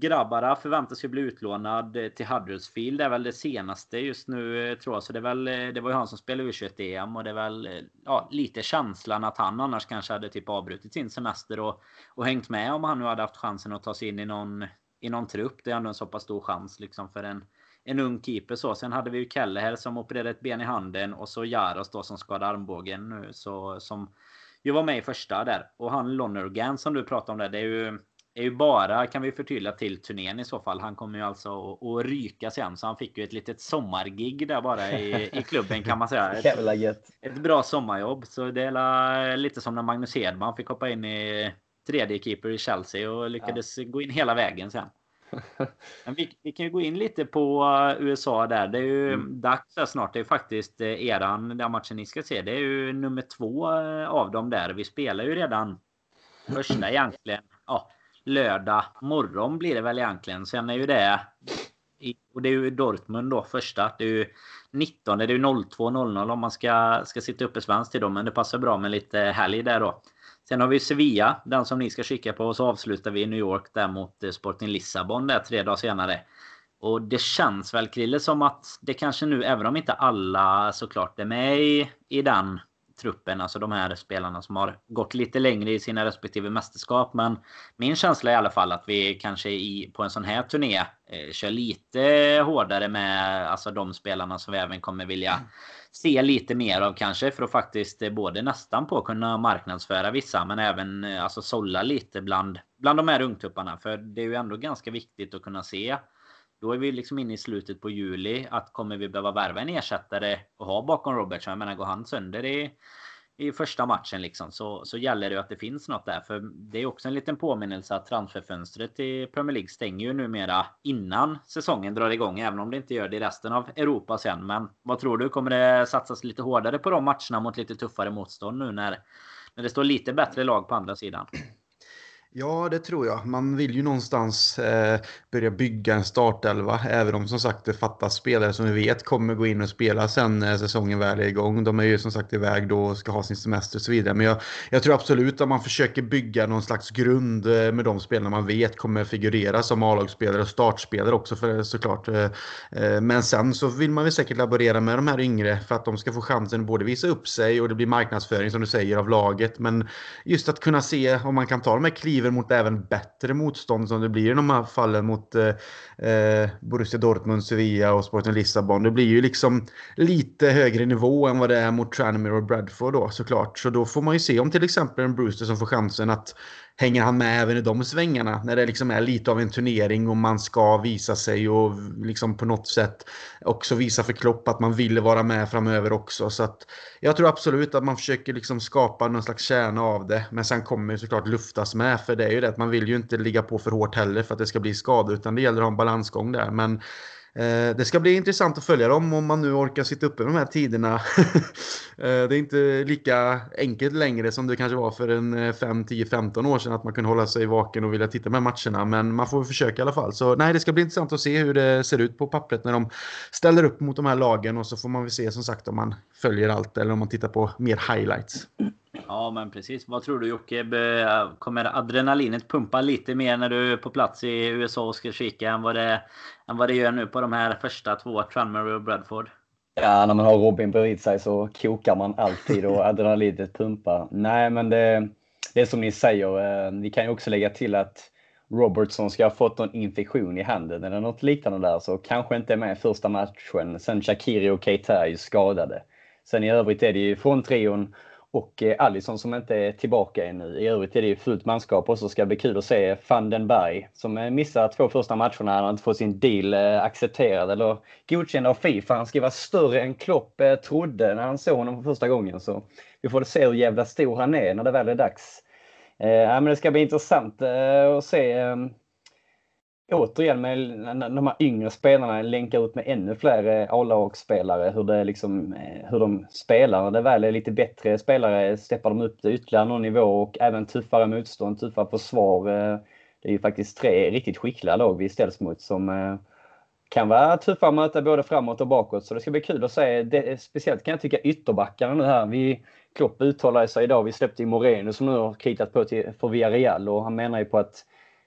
Grabbara förväntas ju bli utlånad eh, till Huddersfield. Det är väl det senaste just nu eh, tror jag. Så det, är väl, eh, det var ju han som spelade U21-EM och det är väl ja, lite känslan att han annars kanske hade typ avbrutit sin semester och, och hängt med om han nu hade haft chansen att ta sig in i någon, i någon trupp. Det är ändå en så pass stor chans liksom för en, en ung keeper så. Sen hade vi ju Kelle här som opererade ett ben i handen och så Jaros då som skadade armbågen nu så som ju var med i första där. Och han Lonergan som du pratade om där, det är ju är ju bara, kan vi förtydliga, till turnén i så fall. Han kommer ju alltså att, ryka sen. Så han fick ju ett litet sommargig där bara i, i klubben kan man säga. Ett, ett bra sommarjobb. Så det är lite som när Magnus Hedman fick hoppa in i tredje keeper i Chelsea och lyckades ja. gå in hela vägen sen. Men vi, vi, kan ju gå in lite på USA där. Det är ju mm. dags där snart. Det är faktiskt eh, eran, den matchen ni ska se. Det är ju nummer två eh, av dem där. Vi spelar ju redan första egentligen. Ja, lördag morgon blir det väl egentligen. Sen är ju det... Och det är ju Dortmund då första. Det är ju 19, det är ju 02.00 om man ska, ska sitta uppe svenskt till dem. Men det passar bra med lite helg där då. Sen har vi Sevilla, den som ni ska kika på. Och så avslutar vi i New York där mot eh, Sporting Lissabon där tre dagar senare. Och det känns väl Krille som att det kanske nu, även om inte alla såklart är med i, i den truppen, alltså de här spelarna som har gått lite längre i sina respektive mästerskap. Men min känsla är i alla fall att vi kanske i, på en sån här turné eh, kör lite hårdare med alltså de spelarna som vi även kommer vilja se lite mer av kanske för att faktiskt eh, både nästan på kunna marknadsföra vissa men även eh, alltså sålla lite bland, bland de här ungtupparna. För det är ju ändå ganska viktigt att kunna se då är vi liksom inne i slutet på juli. Att kommer vi behöva värva en ersättare och ha bakom Robertson? Jag menar, går han sönder i, i första matchen liksom så, så gäller det att det finns något där. För det är också en liten påminnelse att transferfönstret i Premier League stänger ju numera innan säsongen drar igång. Även om det inte gör det i resten av Europa sen. Men vad tror du? Kommer det satsas lite hårdare på de matcherna mot lite tuffare motstånd nu när, när det står lite bättre lag på andra sidan? Ja, det tror jag. Man vill ju någonstans eh, börja bygga en startelva, även om som sagt det fattas spelare som vi vet kommer gå in och spela sen när säsongen väl är igång. De är ju som sagt iväg då och ska ha sin semester och så vidare. Men jag, jag tror absolut att man försöker bygga någon slags grund eh, med de spelarna man vet kommer figurera som A-lagsspelare och startspelare också för såklart. Eh, eh, men sen så vill man väl säkert laborera med de här yngre för att de ska få chansen att både visa upp sig och det blir marknadsföring som du säger av laget. Men just att kunna se om man kan ta de här kliven kliver mot även bättre motstånd som det blir i de här fallen mot eh, eh, Borussia Dortmund, Sevilla och Sporting Lissabon. Det blir ju liksom lite högre nivå än vad det är mot Tranmere och Bradford då såklart. Så då får man ju se om till exempel en Brewster som får chansen att hänger han med även i de svängarna när det liksom är lite av en turnering och man ska visa sig och liksom på något sätt också visa för Klopp att man vill vara med framöver också. Så att jag tror absolut att man försöker liksom skapa någon slags kärna av det. Men sen kommer såklart luftas med för det är ju det att man vill ju inte ligga på för hårt heller för att det ska bli skador utan det gäller att ha en balansgång där. Men Eh, det ska bli intressant att följa dem om man nu orkar sitta uppe med de här tiderna. Eh, det är inte lika enkelt längre som det kanske var för en 5, 10, 15 år sedan att man kunde hålla sig vaken och vilja titta med matcherna. Men man får försöka i alla fall. Så nej, det ska bli intressant att se hur det ser ut på pappret när de ställer upp mot de här lagen och så får man väl se som sagt om man följer allt eller om man tittar på mer highlights. Ja, men precis. Vad tror du Jocke? Kommer adrenalinet pumpa lite mer när du är på plats i USA och ska kika än vad det, än vad det gör nu på de här första två, Tranmere och Bradford? Ja, när man har Robin bredvid sig så kokar man alltid och adrenalinet pumpar. Nej, men det, det är som ni säger. Eh, vi kan ju också lägga till att Robertson ska ha fått någon infektion i handen eller något liknande där, så kanske inte är med i första matchen. Sen Shakiri och Keita är ju skadade. Sen i övrigt är det ju från trion och eh, Allison som inte är tillbaka ännu. I övrigt är det ju fullt manskap och så ska det bli kul att se van den Berg som eh, missar två första matcherna. Han har inte fått sin deal eh, accepterad eller godkänd av Fifa. Han ska vara större än Klopp eh, trodde när han såg honom för första gången. Så vi får se hur jävla stor han är när det väl är dags. Eh, men det ska bli intressant eh, att se återigen med de här yngre spelarna länkar ut med ännu fler eh, A-lagsspelare hur, det liksom, eh, hur de spelar. När det väl är lite bättre spelare steppar de upp det ytterligare någon nivå och även tuffare motstånd, tuffare försvar. Eh, det är ju faktiskt tre riktigt skickliga lag vi ställs mot som kan vara tuffa att möta både framåt och bakåt. Så det ska bli kul att se. Det, speciellt kan jag tycka ytterbackarna nu här. Vi, Klopp uttalade sig idag. Vi släppte ju Moreno som nu har kritat på till, för Villarreal och han menar ju på att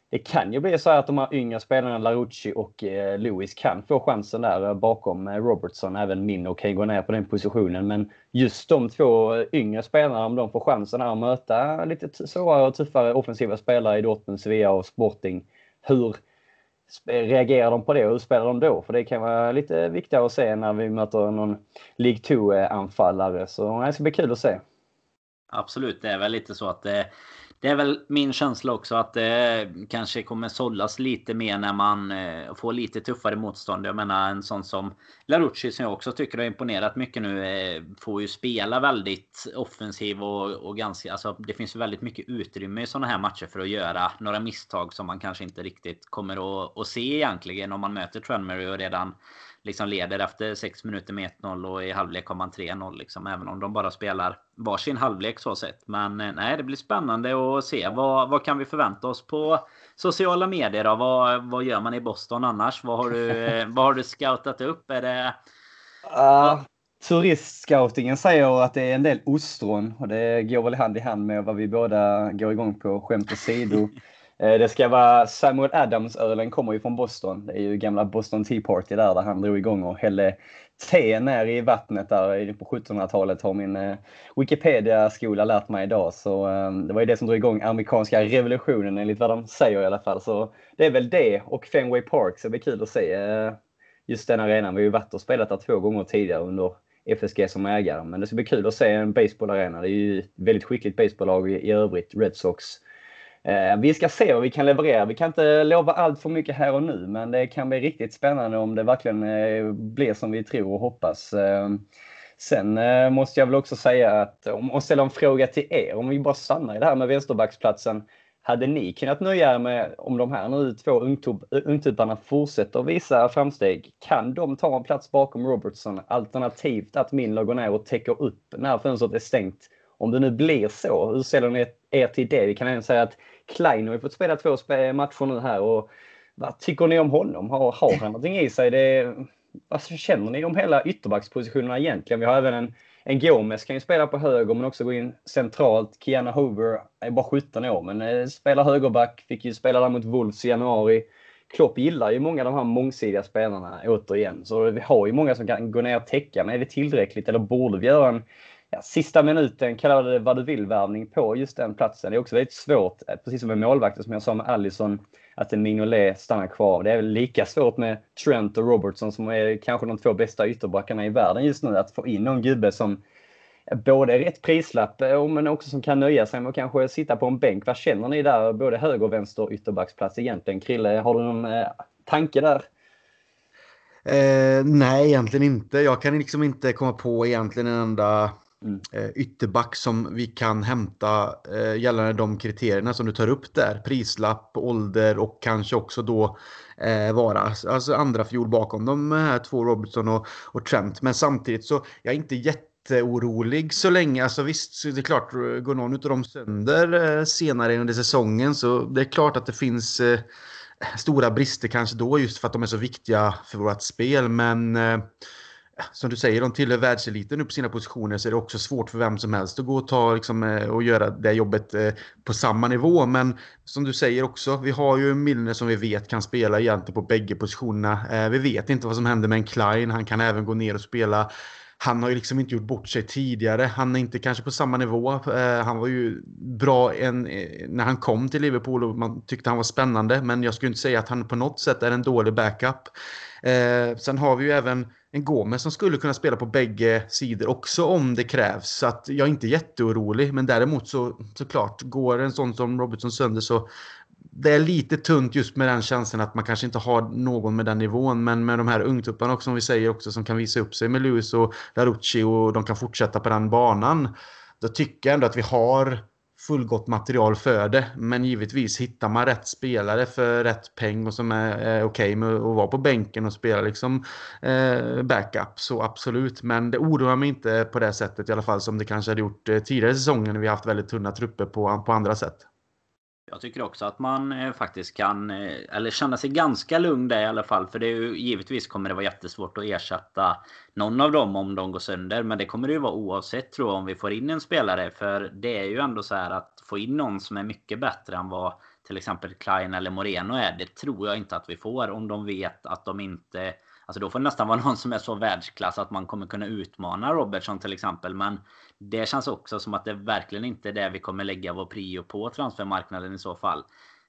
det kan ju bli så att de här yngre spelarna, Larucci och eh, Lewis, kan få chansen där eh, bakom eh, Robertson. Även Minno kan gå ner på den positionen. Men just de två eh, yngre spelarna, om de får chansen att möta lite svårare och tuffare offensiva spelare i Dortmund, Sevilla och Sporting. Hur reagerar de på det och hur spelar de då? För det kan vara lite viktigare att se när vi möter någon League 2-anfallare. Eh, så det ska bli kul att se. Absolut, det är väl lite så att det, det är väl min känsla också att det kanske kommer sållas lite mer när man eh, får lite tuffare motstånd. Jag menar en sån som Larucci som jag också tycker har imponerat mycket nu eh, får ju spela väldigt offensiv och, och ganska... Alltså det finns ju väldigt mycket utrymme i såna här matcher för att göra några misstag som man kanske inte riktigt kommer att, att se egentligen om man möter Tranmere och redan liksom leder efter 6 minuter med 1-0 och i halvlek har man 3-0 liksom. Även om de bara spelar varsin halvlek så sett. Men eh, nej, det blir spännande att se. Vad, vad kan vi förvänta oss på sociala medier då? Vad, vad gör man i Boston annars? Vad har du, vad har du scoutat upp? Är det... Uh, turistscoutingen säger att det är en del ostron och det går väl hand i hand med vad vi båda går igång på, skämt åsido. Eh, det ska vara Samuel Adams-ölen kommer ju från Boston. Det är ju gamla Boston Tea Party där, där han drog igång och hällde te ner i vattnet där på 1700-talet har min eh, Wikipedia-skola lärt mig idag. Så ehm, det var ju det som drog igång amerikanska revolutionen enligt vad de säger i alla fall. Så det är väl det och Fenway Park, så det blir kul att se eh, just den arenan. Vi har ju varit och spelat där två gånger tidigare under FSG som ägare. Men det ska bli kul att se en baseballarena. Det är ju ett väldigt skickligt baseballlag i övrigt, Red Sox. Eh, vi ska se vad vi kan leverera. Vi kan inte lova allt för mycket här och nu, men det kan bli riktigt spännande om det verkligen eh, blir som vi tror och hoppas. Eh, sen måste jag väl också säga att, och ställa en fråga till er, om vi bara stannar i det här med vänsterbacksplatsen. Hade ni kunnat nöja er med, om de här nu två ungtupparna fortsätter visa framsteg, kan de ta en plats bakom Robertson alternativt att Milner går ner och täcker upp när fönstret är stängt? Om det nu blir så, hur ställer ni er till det? Vi kan även säga att Klein har ju fått spela två eh, matcher nu här och vad tycker ni om honom? Har, har han någonting i sig? Det, vad känner ni om hela ytterbackspositionerna egentligen? Vi har även en, en Gomes kan ju spela på höger men också gå in centralt. Kiana Hoover är bara 17 år men eh, spelar högerback, fick ju spela där mot Wolves i januari. Klopp gillar ju många av de här mångsidiga spelarna återigen. Så vi har ju många som kan gå ner och täcka. Men är det tillräckligt eller borde vi göra en ja, sista minuten, kalla det vad du vill, värvning på just den platsen. Det är också väldigt svårt, eh, precis som med målvakten som jag sa med Allison, att en Mignolet stannar kvar. Det är väl lika svårt med Trent och Robertson som är kanske de två bästa ytterbackarna i världen just nu, att få in någon gubbe som både är rätt prislapp eh, men också som kan nöja sig med att kanske sitta på en bänk. Vad känner ni där, både höger och vänster ytterbacksplats egentligen? Krille, har du någon eh, tanke där? Eh, nej, egentligen inte. Jag kan liksom inte komma på egentligen en enda Mm. Eh, ytterback som vi kan hämta eh, gällande de kriterierna som du tar upp där. Prislapp, ålder och kanske också då eh, vara alltså, alltså andra fjol bakom de här två Robertson och, och Trent. Men samtidigt så jag är inte jätteorolig så länge. Alltså visst, det är klart, går någon av dem sönder eh, senare under säsongen så det är klart att det finns eh, stora brister kanske då just för att de är så viktiga för vårt spel. Men eh, som du säger, de tillhör världseliten nu på sina positioner så är det också svårt för vem som helst att gå och, ta, liksom, eh, och göra det jobbet eh, på samma nivå. Men som du säger också, vi har ju Milner som vi vet kan spela egentligen på bägge positionerna. Eh, vi vet inte vad som händer med en Klein, han kan även gå ner och spela han har ju liksom inte gjort bort sig tidigare. Han är inte kanske på samma nivå. han var ju bra en, när han kom till Liverpool och man tyckte han var spännande. Men jag skulle inte säga att han på något sätt är en dålig backup. sen har vi ju även en Gomes som skulle kunna spela på bägge sidor också om det krävs. Så att jag är inte jätteorolig. Men däremot så såklart, går en sån som Robertson sönder så det är lite tunt just med den känslan att man kanske inte har någon med den nivån. Men med de här ungtupparna också, som vi säger också, som kan visa upp sig med Lewis och Larucci och de kan fortsätta på den banan. Då tycker jag ändå att vi har fullgott material för det. Men givetvis hittar man rätt spelare för rätt peng och som är, är okej okay med att vara på bänken och spela liksom eh, backup så absolut. Men det oroar mig inte på det sättet i alla fall som det kanske hade gjort eh, tidigare säsonger när vi haft väldigt tunna trupper på, på andra sätt. Jag tycker också att man eh, faktiskt kan, eh, eller känna sig ganska lugn där i alla fall. För det är ju, givetvis kommer det vara jättesvårt att ersätta någon av dem om de går sönder. Men det kommer det ju vara oavsett tror jag om vi får in en spelare. För det är ju ändå så här att få in någon som är mycket bättre än vad till exempel Klein eller Moreno är. Det tror jag inte att vi får om de vet att de inte Alltså då får det nästan vara någon som är så världsklass att man kommer kunna utmana Robertson till exempel. Men det känns också som att det verkligen inte är det vi kommer lägga vår prio på transfermarknaden i så fall.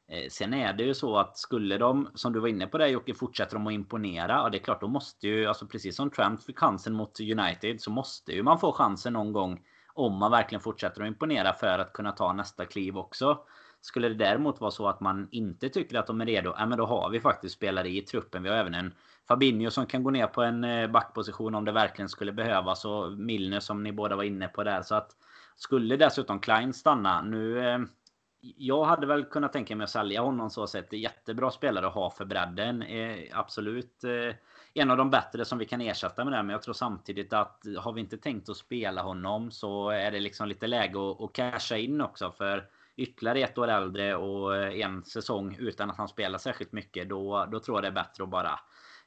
Eh, sen är det ju så att skulle de, som du var inne på där Jocke, fortsätter de att imponera. Ja, det är klart, då måste ju, alltså precis som Trent fick chansen mot United, så måste ju man få chansen någon gång om man verkligen fortsätter att imponera för att kunna ta nästa kliv också. Skulle det däremot vara så att man inte tycker att de är redo, ja, men då har vi faktiskt spelare i truppen. Vi har även en Fabinho som kan gå ner på en eh, backposition om det verkligen skulle behövas. Och Milner som ni båda var inne på där. Så att skulle dessutom Klein stanna. Nu... Eh, jag hade väl kunnat tänka mig att sälja honom så sett. Jättebra spelare att ha för bredden. Eh, absolut en av de bättre som vi kan ersätta med det. Men jag tror samtidigt att har vi inte tänkt att spela honom så är det liksom lite läge att, att casha in också. För ytterligare ett år äldre och en säsong utan att han spelar särskilt mycket. Då, då tror jag det är bättre att bara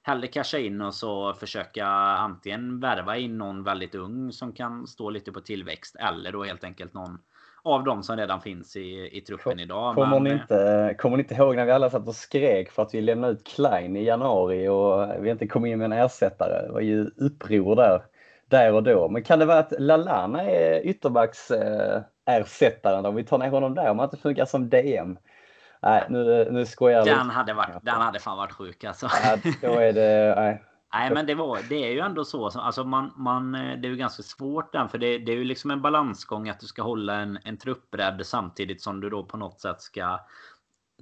hellre casha in och så försöka antingen värva in någon väldigt ung som kan stå lite på tillväxt. Eller då helt enkelt någon av dem som redan finns i, i truppen idag. Kommer, ni inte, kommer ni inte ihåg när vi alla satt och skrek för att vi lämnade ut Klein i januari och vi inte kom in med en ersättare? Det var ju uppror där, där och då. Men kan det vara att Lalana är ytterbacks eh, om vi tar ner honom där om han inte funkar som DM? Nej, nu, nu skojar jag den hade, varit, den hade fan varit sjuk alltså. Ja, då är det... Nej. Nej men det, var, det är ju ändå så. Alltså man, man, det är ju ganska svårt den. För det, det är ju liksom en balansgång att du ska hålla en, en truppbredd samtidigt som du då på något sätt ska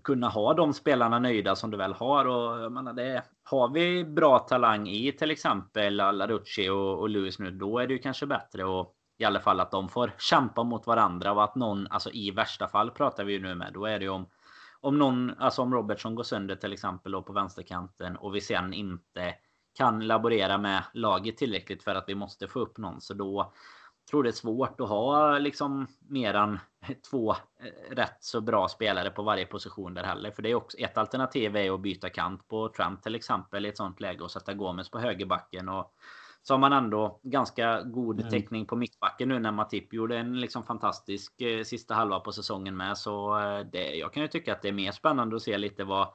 kunna ha de spelarna nöjda som du väl har. Och jag menar det, har vi bra talang i till exempel Larucci och, och Lewis nu, då är det ju kanske bättre och i alla fall att de får kämpa mot varandra och att någon, alltså i värsta fall pratar vi ju nu med, då är det ju om om någon, alltså om Robertson går sönder till exempel då på vänsterkanten och vi sen inte kan laborera med laget tillräckligt för att vi måste få upp någon. Så då tror det är svårt att ha liksom mer än två eh, rätt så bra spelare på varje position där heller. För det är också ett alternativ är att byta kant på Trent till exempel i ett sånt läge och sätta Gomes på högerbacken och så har man ändå ganska god mm. täckning på mittbacken nu när Matip gjorde en liksom fantastisk eh, sista halva på säsongen med. Så eh, det, jag kan ju tycka att det är mer spännande att se lite vad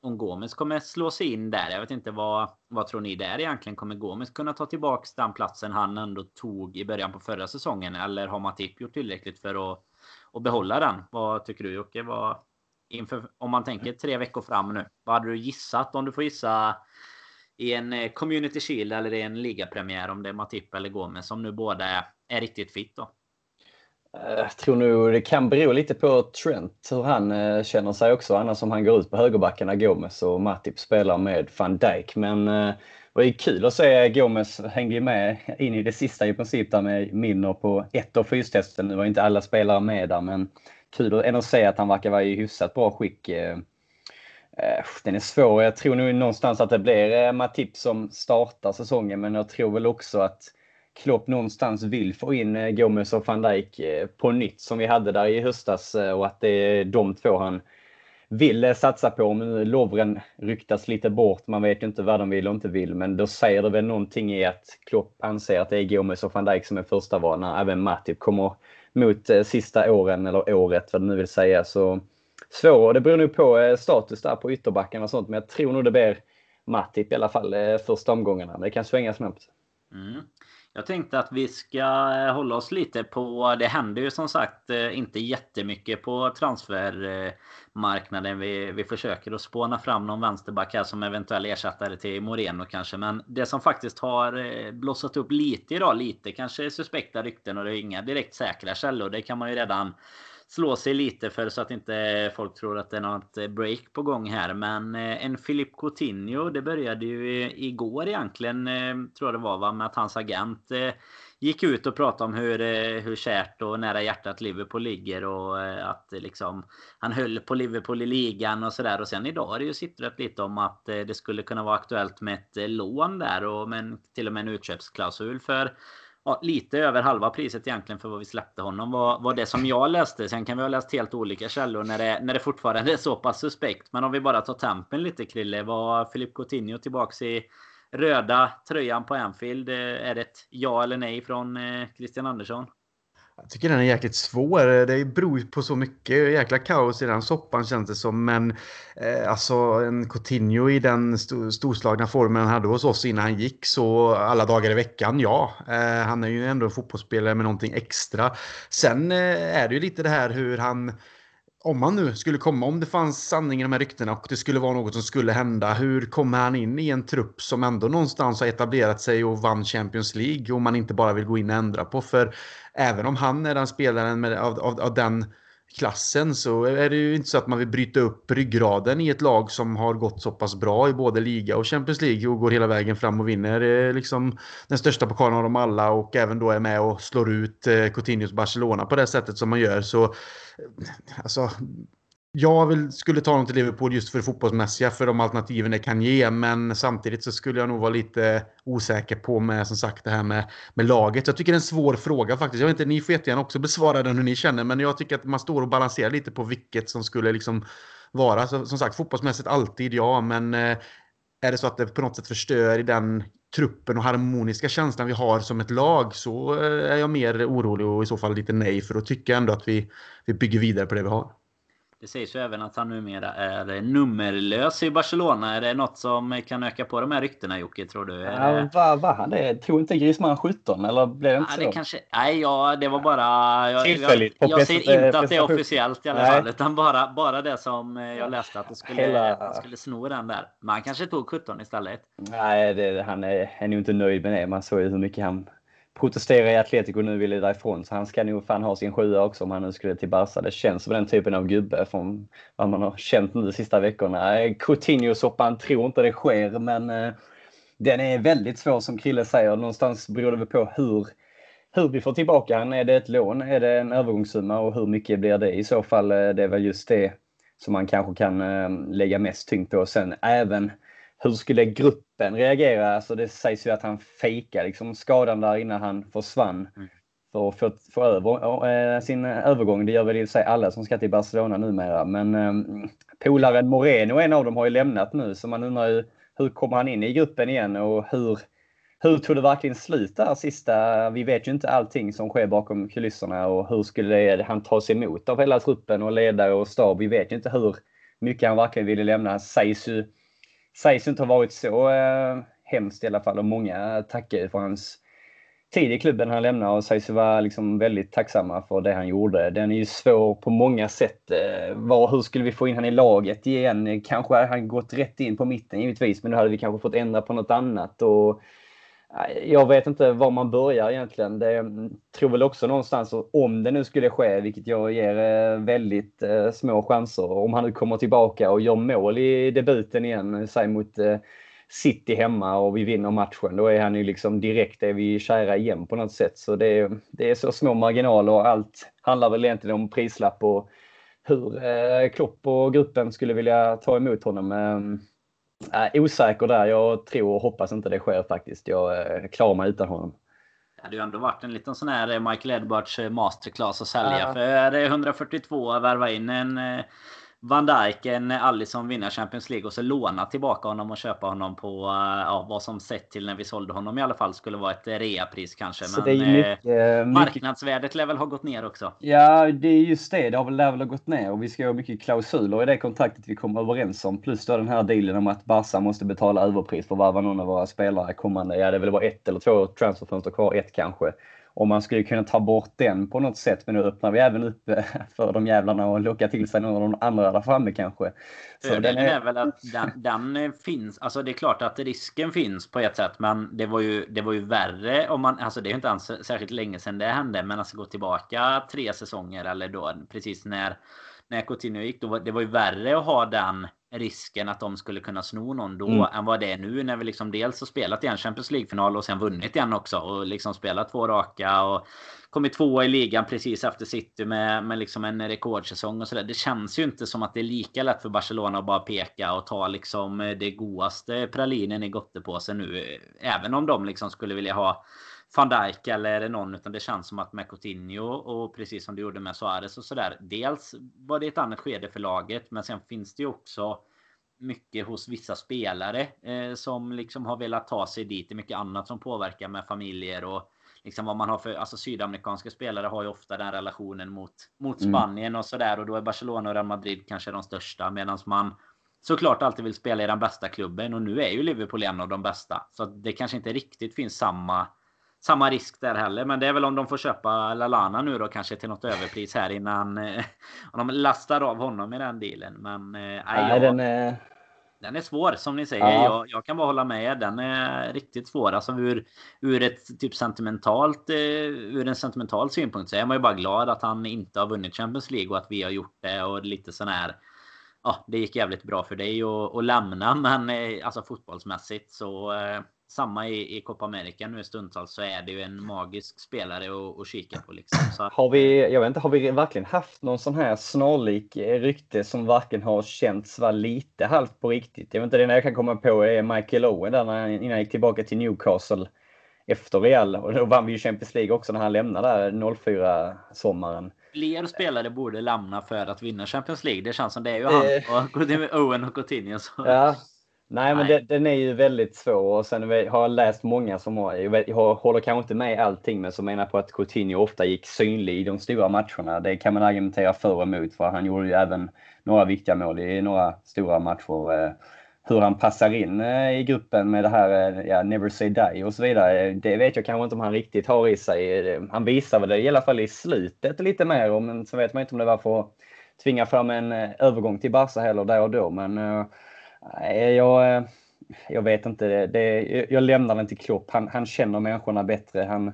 om Gomes kommer slå sig in där. Jag vet inte vad, vad tror ni där egentligen? Kommer Gomes kunna ta tillbaka den platsen han ändå tog i början på förra säsongen? Eller har Matip gjort tillräckligt för att, att behålla den? Vad tycker du Jocke? Vad, inför, om man tänker tre veckor fram nu. Vad hade du gissat om du får gissa i en eh, Community Shield eller i en ligapremiär om det är Matip eller Gomes som nu båda är, är riktigt fit då? Jag tror nog det kan bero lite på Trent, hur han eh, känner sig också. Annars om han går ut på högerbacken när Gomes och Matip spelar med van Dijk. Men eh, det var ju kul att se Gomes hängde med in i det sista i princip där med Minner på ett av fystesten. Nu var inte alla spelare med där men kul att se att han verkar vara i hyfsat bra skick Eh, eh den är svår. Jag tror nog någonstans att det blir Matip som startar säsongen, men jag tror väl också att Klopp någonstans vill få in eh, Gomes och van Dijk eh, på nytt som vi hade där i höstas eh, och att det är de två han vill satsa på. Men Lovren ryktas lite bort. Man vet ju inte vad de vill och inte vill. Men då säger det väl någonting i att Klopp anser att det är Gomes och van Dijk som är första val när även Matip kommer mot sista åren eller året vad det nu vill säga. Så svår. Det beror nog på status där på ytterbacken och sånt. Men jag tror nog det blir Matip i alla fall första omgångarna. Det kan svänga snabbt. Mm. Jag tänkte att vi ska eh, hålla oss lite på... Det händer ju som sagt eh, inte jättemycket på transfermarknaden. Vi, vi försöker att spåna fram någon vänsterback här som eventuell ersättare till Moreno kanske. Men det som faktiskt har eh, blossat upp lite idag, lite kanske suspekta rykten och det är inga direkt säkra källor. Det kan man ju redan slå sig lite för så att inte folk tror att det är något eh, break på gång här. Men eh, en Filip Coutinho, det började ju eh, igår egentligen, tror jag det var, va? med att hans agent gick ut och pratade om hur, hur kärt och nära hjärtat Liverpool ligger och att liksom han höll på Liverpool i ligan och sådär. Och sen idag har det ju sittrat lite om att det skulle kunna vara aktuellt med ett lån där och men till och med en utköpsklausul för ja, lite över halva priset egentligen för vad vi släppte honom var, var det som jag läste. Sen kan vi ha läst helt olika källor när det, när det fortfarande är så pass suspekt. Men om vi bara tar tempen lite Krille. Var Filip Coutinho tillbaks i röda tröjan på Anfield? Eh, är det ett ja eller nej från eh, Christian Andersson? Jag tycker den är jäkligt svår. Det beror på så mycket. Jäkla kaos i den soppan känns det som. Men eh, alltså en Coutinho i den st storslagna formen han hade hos oss innan han gick så alla dagar i veckan, ja. Eh, han är ju ändå en fotbollsspelare med någonting extra. Sen eh, är det ju lite det här hur han om han nu skulle komma, om det fanns sanning i de här ryktena och det skulle vara något som skulle hända, hur kommer han in i en trupp som ändå någonstans har etablerat sig och vann Champions League och man inte bara vill gå in och ändra på? För även om han är den spelaren med, av, av, av den klassen så är det ju inte så att man vill bryta upp ryggraden i ett lag som har gått så pass bra i både liga och Champions League och går hela vägen fram och vinner. Liksom den största pokalen av dem alla och även då är med och slår ut eh, Coutinhos Barcelona på det sättet som man gör. Så eh, alltså jag vill, skulle ta honom till Liverpool just för det fotbollsmässiga, för de alternativen det kan ge. Men samtidigt så skulle jag nog vara lite osäker på med, som sagt, det här med, med laget. Jag tycker det är en svår fråga faktiskt. Jag vet inte, ni får jättegärna också besvara den hur ni känner. Men jag tycker att man står och balanserar lite på vilket som skulle liksom vara. Så, som sagt, fotbollsmässigt alltid ja, men eh, är det så att det på något sätt förstör i den truppen och harmoniska känslan vi har som ett lag så eh, är jag mer orolig och i så fall lite nej. För då tycker jag ändå att vi, vi bygger vidare på det vi har. Det sägs ju även att han numera är nummerlös i Barcelona. Är det något som kan öka på de här ryktena Jocke, tror du? Ja, var, var han det? Tror inte Griezmann 17 eller blev det inte ja, så? Det kanske, nej, ja, det var bara... Jag, Tillfälligt. Jag, jag säger inte att det är officiellt i alla fall. Utan bara, bara det som jag läste att det skulle, Hela... han skulle sno den där. Men han kanske tog 17 istället. Nej, det, han är, är nog inte nöjd med det. Man såg ju hur mycket han protesterar i Atletico nu ville därifrån. Så han ska nog fan ha sin sjua också om han nu skulle till Barca. Det känns som den typen av gubbe från vad man har känt nu de sista veckorna. Eh, Coutinho-soppan tror inte det sker men eh, den är väldigt svår som Krille säger. Någonstans beror det på hur, hur vi får tillbaka han. Är det ett lån? Är det en övergångssumma? Och hur mycket blir det i så fall? Eh, det är väl just det som man kanske kan eh, lägga mest tyngd på. Sen även hur skulle gruppen reagera? Alltså det sägs ju att han fejkade liksom skadan där innan han försvann. Mm. För att få, få över äh, sin övergång. Det gör väl i sig alla som ska till Barcelona numera. Men äh, polaren Moreno, en av dem, har ju lämnat nu. Så man undrar ju hur kommer han in i gruppen igen och hur, hur tog det verkligen slut där sista? Vi vet ju inte allting som sker bakom kulisserna och hur skulle han tas emot av hela truppen och ledare och stab? Vi vet ju inte hur mycket han verkligen ville lämna. Sägs ju sägs inte ha varit så eh, hemskt i alla fall och många tackar för hans tid i klubben han lämnade och sägs vara liksom väldigt tacksamma för det han gjorde. Den är ju svår på många sätt. Eh, var, hur skulle vi få in han i laget igen? Kanske hade han gått rätt in på mitten givetvis, men då hade vi kanske fått ändra på något annat. Och jag vet inte var man börjar egentligen. Det tror väl också någonstans om det nu skulle ske, vilket jag ger eh, väldigt eh, små chanser, om han nu kommer tillbaka och gör mål i debuten igen, säg mot eh, City hemma och vi vinner matchen, då är han ju liksom direkt är vi kära igen på något sätt. Så det är, det är så små marginaler och allt handlar väl egentligen om prislapp och hur Klopp och gruppen skulle vilja ta emot honom. Ehm, Äh, osäker där. Jag tror och hoppas inte det sker faktiskt. Jag eh, klarar mig utan honom. Det hade ju ändå varit en liten sån här Michael Edwards eh, masterclass att sälja. Ja. För 142 värva in en eh, Van Dijk, en Alisson vinna Champions League och så låna tillbaka honom och köpa honom på eh, ja, vad som sett till när vi sålde honom i alla fall skulle vara ett reapris kanske. Så Men mycket, eh, marknadsvärdet lär väl ha gått ner också? Ja, det är just det. Det har väl, lär väl ha gått ner och vi ska ha mycket klausuler i det kontraktet vi kommer överens om. Plus då den här dealen om att Barca måste betala överpris för att värva någon av våra spelare kommande. Ja, det är väl bara ett eller två transferfönster kvar, ett kanske om man skulle kunna ta bort den på något sätt. Men nu öppnar vi även upp eh, för de jävlarna och locka till sig någon av de andra där framme kanske. Så den är... är väl att den, den, finns. Alltså det är klart att risken finns på ett sätt. Men det var ju, det var ju värre om man, alltså det är inte ens särskilt länge sedan det hände. Men alltså gå tillbaka tre säsonger eller då precis när när Coutinho gick. Då var, det var ju värre att ha den risken att de skulle kunna sno någon då Mm. än vad det är nu när vi liksom dels har spelat i en Champions League-final och sen vunnit igen också och liksom spelat två raka och kommit tvåa i ligan precis efter City med, med liksom en rekordsäsong och sådär. Det känns ju inte som att det är lika lätt för Barcelona att bara peka och ta liksom det godaste pralinen i gottepåsen nu. Även om de liksom skulle vilja ha van Dijk eller någon utan det känns som att med Coutinho och precis som det gjorde med Suarez och sådär. Dels var det ett annat skede för laget men sen finns det ju också mycket hos vissa spelare eh, som liksom har velat ta sig dit. Det är mycket annat som påverkar med familjer och liksom vad man har för alltså sydamerikanska spelare har ju ofta den relationen mot mot Mm. Spanien och sådär och då är Barcelona och Real Madrid kanske de största medan man såklart alltid vill spela i den bästa klubben och nu är ju Liverpool en av de bästa så det kanske inte riktigt finns samma samma risk där heller. Men det är väl om de får köpa Lalana nu då kanske till något överpris här innan eh, om de lastar av honom i den dealen. Men eh, nej, jag, den är... den är svår som ni säger. Ja. Jag, jag kan bara hålla med. Den är riktigt svår. Alltså ur, ur ett typ sentimentalt eh, ur en sentimental synpunkt så är man ju bara glad att han inte har vunnit Champions League och att vi har gjort det och lite sån här. Ja, det gick jävligt bra för dig att, att lämna, men alltså fotbollsmässigt så samma i, i Copa America nu stundtals så är det ju en magisk spelare att, att kika på liksom. Så Har vi, jag vet inte, har vi verkligen haft någon sån här snarlik eh, rykte som varken har känts vara lite halvt på riktigt? Jag vet inte, det enda jag kan komma på är Michael Owen där när, innan han gick tillbaka till Newcastle efter Real. Och då vann vi ju Champions League också när han lämnade där 04 sommaren. fler spelare borde lämna för att vinna Champions League. Det känns som det är ju Eh. han och Owen och Coutinho. Så. Ja. Nej, men Nej. det, den är ju väldigt svår och sen har jag läst många som har, jag, håller kanske inte med allting, men som menar på att Coutinho ofta gick synlig i de stora matcherna. Det kan man argumentera för och emot, för han gjorde ju även några viktiga mål i några stora matcher. Eh, Hur han passar in eh, i gruppen med det här eh, ja, Never Say Die och så vidare, det vet jag kanske inte om han riktigt har i sig. Han visar väl det i alla fall i slutet lite mer, men så vet man inte om det var för att tvinga fram en övergång till Barca heller där och då. Men Nej, jag, eh, jag vet inte. Det, det, jag lämnar den till Klopp. Han, han känner människorna bättre. Han,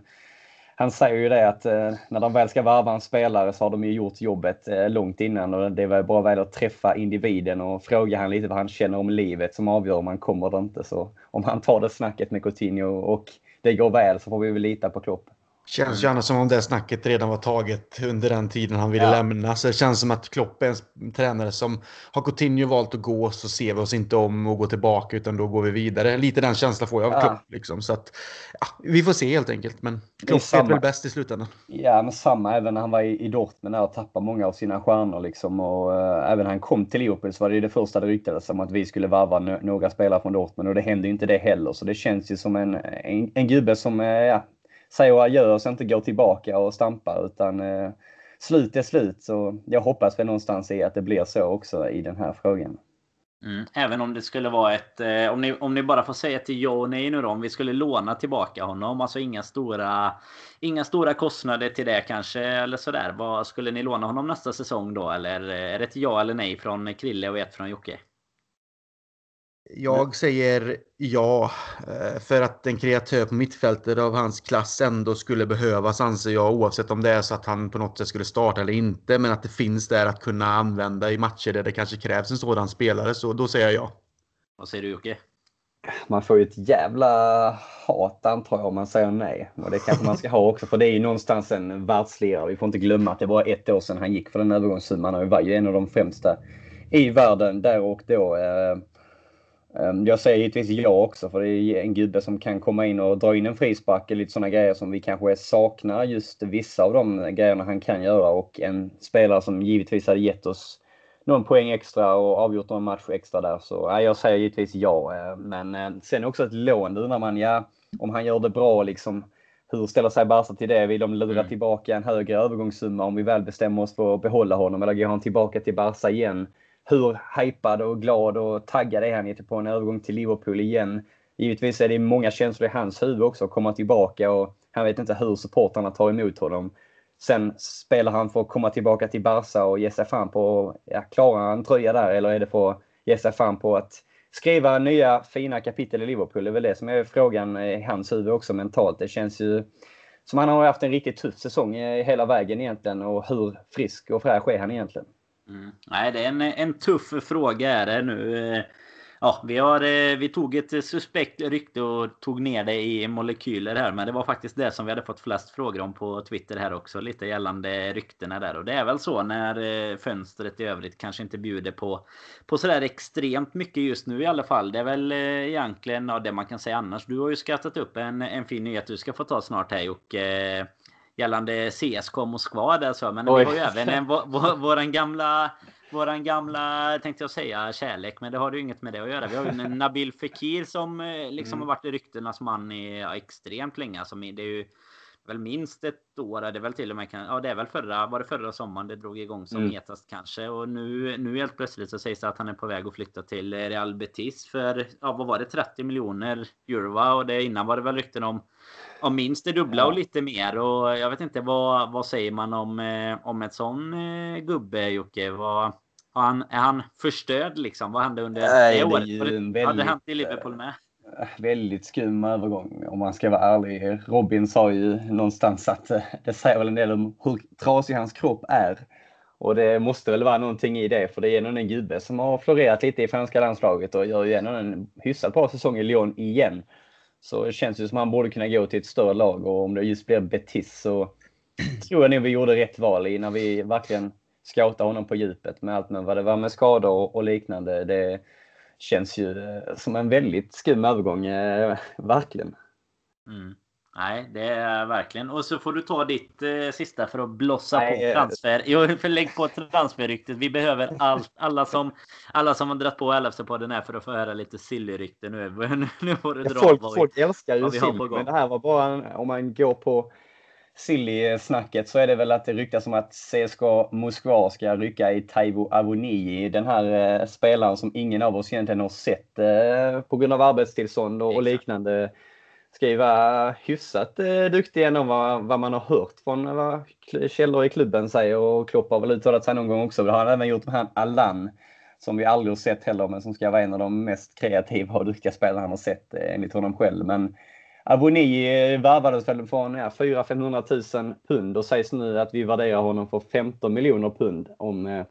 han säger ju det att eh, när de väl ska varva en spelare så har de ju gjort jobbet eh, långt innan och det var bara väl att träffa individen och fråga han lite vad han känner om livet som avgör om han kommer eller inte. Så om han tar det snacket med Coutinho och det går väl så får vi väl lita på Klopp. Känns ju annars som om det snacket redan var taget under den tiden han ville Ja. lämna. Så det känns som att Klopp är en tränare som har Coutinho valt att gå så ser vi oss inte om och gå tillbaka utan då går vi vidare. Lite den känslan får jag av Ja. Klopp. Liksom. Så att, ja, vi får se helt enkelt. Men Klopp vet väl bäst i slutändan. Ja, men samma även när han var i, i Dortmund och tappade många av sina stjärnor liksom. Och eh, även när han kom till Liverpool så var det ju det första det ryktades om att vi skulle varva några spelare från Dortmund och det hände ju inte det heller. Så det känns ju som en, en, en gubbe som ja, säger adjö och sen inte går tillbaka och stampar utan eh, slut är slut. Så jag hoppas väl någonstans i att det blir så också i den här frågan. Mm. Även om det skulle vara ett... Eh, om, ni, om ni bara får säga till ja och nej nu då. Om vi skulle låna tillbaka honom. Alltså inga stora... Inga stora kostnader till det kanske. Eller sådär. Vad Skulle ni låna honom nästa säsong då? Eller eh, är det ett ja eller nej från Krille och ett från Jocke? Jag säger ja, eh, för att en kreatör på mittfältet av hans klass ändå skulle behövas anser jag oavsett om det är så att han på något sätt skulle starta eller inte. Men att det finns där att kunna använda i matcher där det kanske krävs en sådan spelare. Så då säger jag ja. Vad säger du Jocke? Man får ju ett jävla hat antar jag om man säger nej. Och det kanske man ska ha också för det är ju någonstans en världslirare. Vi får inte glömma att det var ett år sedan han gick för den övergångssumman och var ju en av de främsta i världen där och då. Eh, Jag säger givetvis ja också för det är en gubbe som kan komma in och dra in en frispark eller lite sådana grejer som vi kanske saknar just vissa av de grejerna han kan göra och en spelare som givetvis hade gett oss någon poäng extra och avgjort någon match extra där. Så ja, jag säger givetvis ja. eh, Men eh, sen också ett lån. Undrar man ja, om han gör det bra liksom. Hur ställer sig Barca till det? Vill de lura Mm. tillbaka en högre övergångssumma om vi väl bestämmer oss för att behålla honom? Eller går han tillbaka till Barca igen? Hur hypad och glad och taggad är han inte på en övergång till Liverpool igen? Givetvis är det många känslor i hans huvud också att komma tillbaka och han vet inte hur supportrarna tar emot honom. Sen spelar han för att komma tillbaka till Barca och ge sig fan på, ja, klarar han en tröja där eller är det för att ge sig fan på att skriva nya fina kapitel i Liverpool? Det är väl det som är frågan i hans huvud också mentalt. Det känns ju som han har haft en riktigt tuff säsong hela vägen egentligen och hur frisk och fräsch är han egentligen? Mm. Nej, det är en, en tuff fråga är det nu. Ja, vi, har, eh, vi tog ett suspekt rykte och tog ner det i molekyler här. Men det var faktiskt det som vi hade fått flest frågor om på Twitter här också. Lite gällande ryktena där. Och det är väl så när eh, fönstret i övrigt kanske inte bjuder på, på sådär extremt mycket just nu i alla fall. Det är väl eh, egentligen ja, det man kan säga annars. Du har ju skattat upp en, en fin nyhet du ska få ta snart här Jocke. Gällande CSK Moskva där så. Men Oj. vi har ju även en, vår, våran gamla våran gamla, tänkte jag säga, kärlek. Men det har ju inget med det att göra. Vi har ju en Nabil Fekir som eh, liksom mm. har varit ryktenas man i ja, extremt länge. Alltså, det är ju väl minst ett år. Det är väl till och med ja, det är väl förra, var det förra sommaren det drog igång som mm. hetast kanske. Och nu, nu helt plötsligt så sägs det att han är på väg att flytta till Real Betis för, ja, vad var det, 30 miljoner euro. Och det innan var det väl rykten om om minst det dubbla och lite mer. Och jag vet inte vad, vad säger man om, eh, om ett sån eh, gubbe Jocke? Vad, han, är han förstörd liksom? Vad hände under Nej, det året? Det väldigt, hade hänt i Liverpool med? Eh, väldigt skum övergång om man ska vara ärlig. Robin sa ju någonstans att det säger väl en del om hur trasig hans kropp är. Och det måste väl vara någonting i det, för det är ändå en gubbe som har florerat lite i franska landslaget och gör ju ändå en hyfsat bra säsong i Lyon igen. Så det känns ju som att han borde kunna gå till ett större lag och om det just blir Betis så tror jag nog vi gjorde rätt val i när vi verkligen scoutade honom på djupet med allt men vad det var med skador och liknande. Det känns ju eh, som en väldigt skum övergång, eh, verkligen. Mm. Nej, det är verkligen. Och så får du ta ditt eh, sista för att blossa Nej, på transfer. Jo, lägg på transferryktet. Vi behöver allt. Alla som, alla som har dragit på LFC-podden här för att få höra lite silly-rykte nu. nu får du dra folk, folk älskar ju silly, men det här var bara en, om man går på silly-snacket så är det väl att det ryktas om att CSKA Moskva ska rycka i Taivo Avonii. Den här eh, spelaren som ingen av oss egentligen har sett eh, på grund av arbetstillstånd och, och liknande ska ju vara hyfsat eh, duktig ändå vad, vad man har hört från eh, vad källor i klubben säger och Klopp har väl uttalat sig någon gång också. Det har han även gjort med han Allan som vi aldrig har sett heller men som ska vara en av de mest kreativa och duktiga spelarna han har sett eh, enligt honom själv. Men Aboni eh, värvades väl från ja, 400-500 000 pund och sägs nu att vi värderar honom för 15 miljoner pund om eh,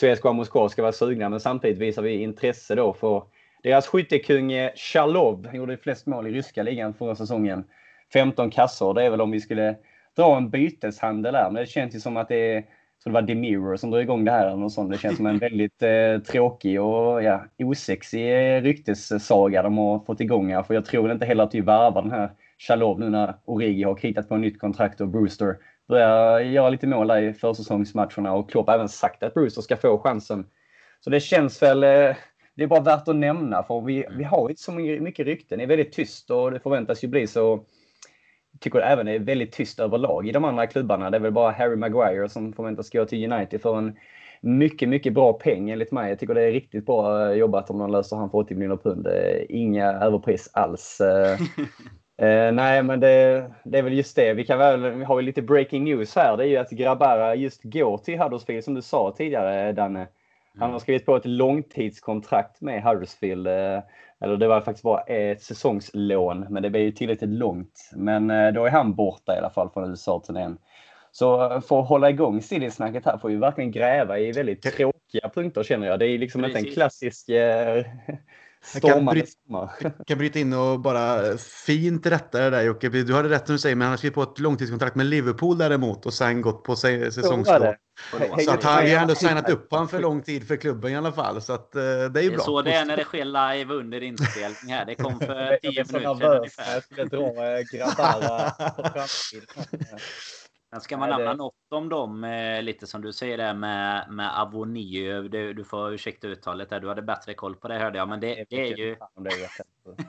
CSKA Moskva ska vara sugna. Men samtidigt visar vi intresse då för deras skyttekung Chalov gjorde flest mål i ryska ligan förra säsongen. 15 kassor. Det är väl om vi skulle dra en byteshandel där. Men det känns ju som att det är så det var Demiro som drog igång det här. Eller något sånt. Det känns som en väldigt eh, tråkig och ja, osexig eh, ryktessaga de har fått igång här. För jag tror inte heller att vi värvar den här Chalov nu när Origi har kritat på en nytt kontrakt och Brewster börjar göra lite mål där i försäsongsmatcherna. Och Klopp har även sagt att Brewster ska få chansen. Så det känns väl eh, det är bara värt att nämna för vi, vi har inte så mycket rykten. Det är väldigt tyst och det förväntas ju bli så. Jag tycker det även är väldigt tyst överlag i de andra klubbarna. Det är väl bara Harry Maguire som förväntas gå till United för en mycket, mycket bra peng enligt mig. Jag tycker det är riktigt bra jobbat om de löser han för 80 miljoner pund. Inga överpris alls. Eh, nej, men det, det, är väl just det. Vi, kan väl, vi har ju lite breaking news här. Det är ju att Grabara just går till Huddersfield som du sa tidigare, Danne. Han har skrivit på ett långtidskontrakt med Huddersfield. Eh, eller det var faktiskt bara ett säsongslån, men det blev ju tillräckligt långt. Men eh, då är han borta i alla fall från USA-turnén. Så eh, för att hålla igång City-snacket här får vi verkligen gräva i väldigt tråkiga punkter känner jag. Det är liksom Precis. inte en klassisk jag kan, bryta, kan bryta in och bara fint rätta det där Jocke. Du hade rätt när du säger, men han har skrivit på ett långtidskontrakt med Liverpool däremot och sen gått på säsongslån. Så att han har ändå signat upp honom för lång tid för klubben i alla fall. Så att, uh, det är ju bra. Det är så det är när det sker live under inspelning här. Det kom för tio minuter sedan ungefär. Jag skulle dra grabbar på framtiden. Men ska man nämna det... något om dem, eh, lite som du säger där med, med Avonio. Du, du får ursäkta uttalet där. Du hade bättre koll på det hörde jag. Men det, det är ju...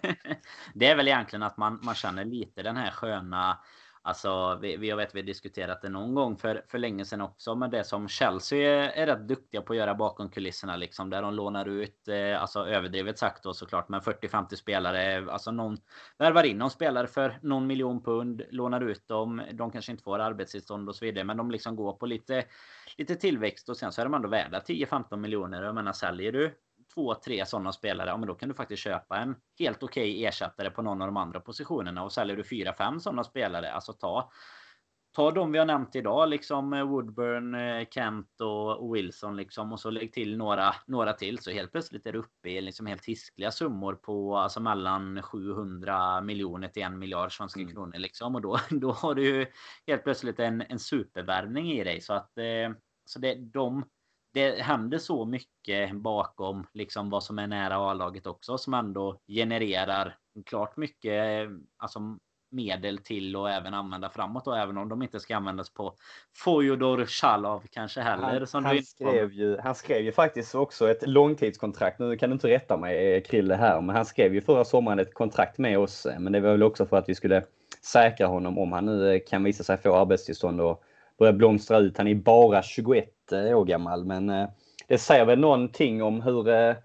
det är väl egentligen att man, man känner lite den här sköna Alltså, vi, vi, jag vet vi har diskuterat det någon gång för, för länge sedan också. Men det som Chelsea är, är rätt duktiga på att göra bakom kulisserna. Liksom, där de lånar ut, eh, alltså överdrivet sagt då såklart, men 40-50 spelare. Alltså någon värvar in någon spelare för någon miljon pund, lånar ut dem. De kanske inte får arbetstillstånd och så vidare. Men de liksom går på lite, lite tillväxt och sen så är de ändå värda 10-15 miljoner. Jag menar, säljer du två, tre sådana spelare, ja men då kan du faktiskt köpa en helt okej okay ersättare på någon av de andra positionerna. Och säljer du fyra, fem sådana spelare, alltså ta ta de vi har nämnt idag, liksom Woodburn, Kent och Wilson liksom och så lägg till några, några till så helt plötsligt är du uppe i liksom helt hiskliga summor på alltså mellan 700 miljoner till en miljard svenska mm. kronor liksom. Och då, då har du ju helt plötsligt en, en supervärvning i dig. Så att eh, så det, de, det händer så mycket bakom liksom vad som är nära A-laget också som ändå genererar klart mycket alltså medel till och även använda framåt och även om de inte ska användas på Fojodor Shalov kanske heller. Han, som han, skrev ju, han skrev ju faktiskt också ett långtidskontrakt. Nu kan du inte rätta mig Krille här, men han skrev ju förra sommaren ett kontrakt med oss. Men det var väl också för att vi skulle säkra honom om han nu kan visa sig få arbetstillstånd och börja blomstra ut. Han är bara 21 Eh, år gammal, men eh, det säger väl någonting om hur eh,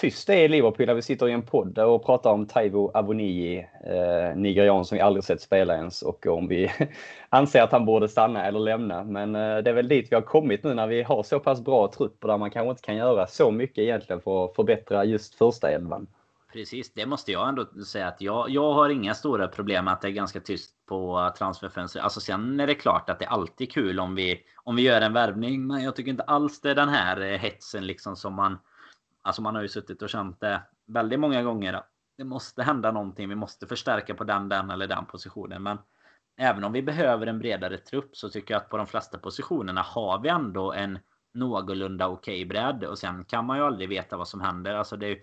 tyst det är i Liverpool när vi sitter i en podd och pratar om Taivo Avonii, eh, nigerian som vi aldrig sett spela ens och om vi anser att han borde stanna eller lämna. Men eh, det är väl dit vi har kommit nu när vi har så pass bra trupper där man kanske inte kan göra så mycket egentligen för att förbättra just första elvan. Precis, det måste jag ändå säga att jag, jag har inga stora problem med att det är ganska tyst på transferfönstret. Alltså sen är det klart att det är alltid kul om vi, om vi gör en värvning. Men jag tycker inte alls det är den här eh, hetsen liksom som man Alltså man har ju suttit och känt det väldigt många gånger. Det måste hända någonting. Vi måste förstärka på den, den eller den positionen. Men även om vi behöver en bredare trupp så tycker jag att på de flesta positionerna har vi ändå en någorlunda okej okay bredd. Och sen kan man ju aldrig veta vad som händer. Alltså det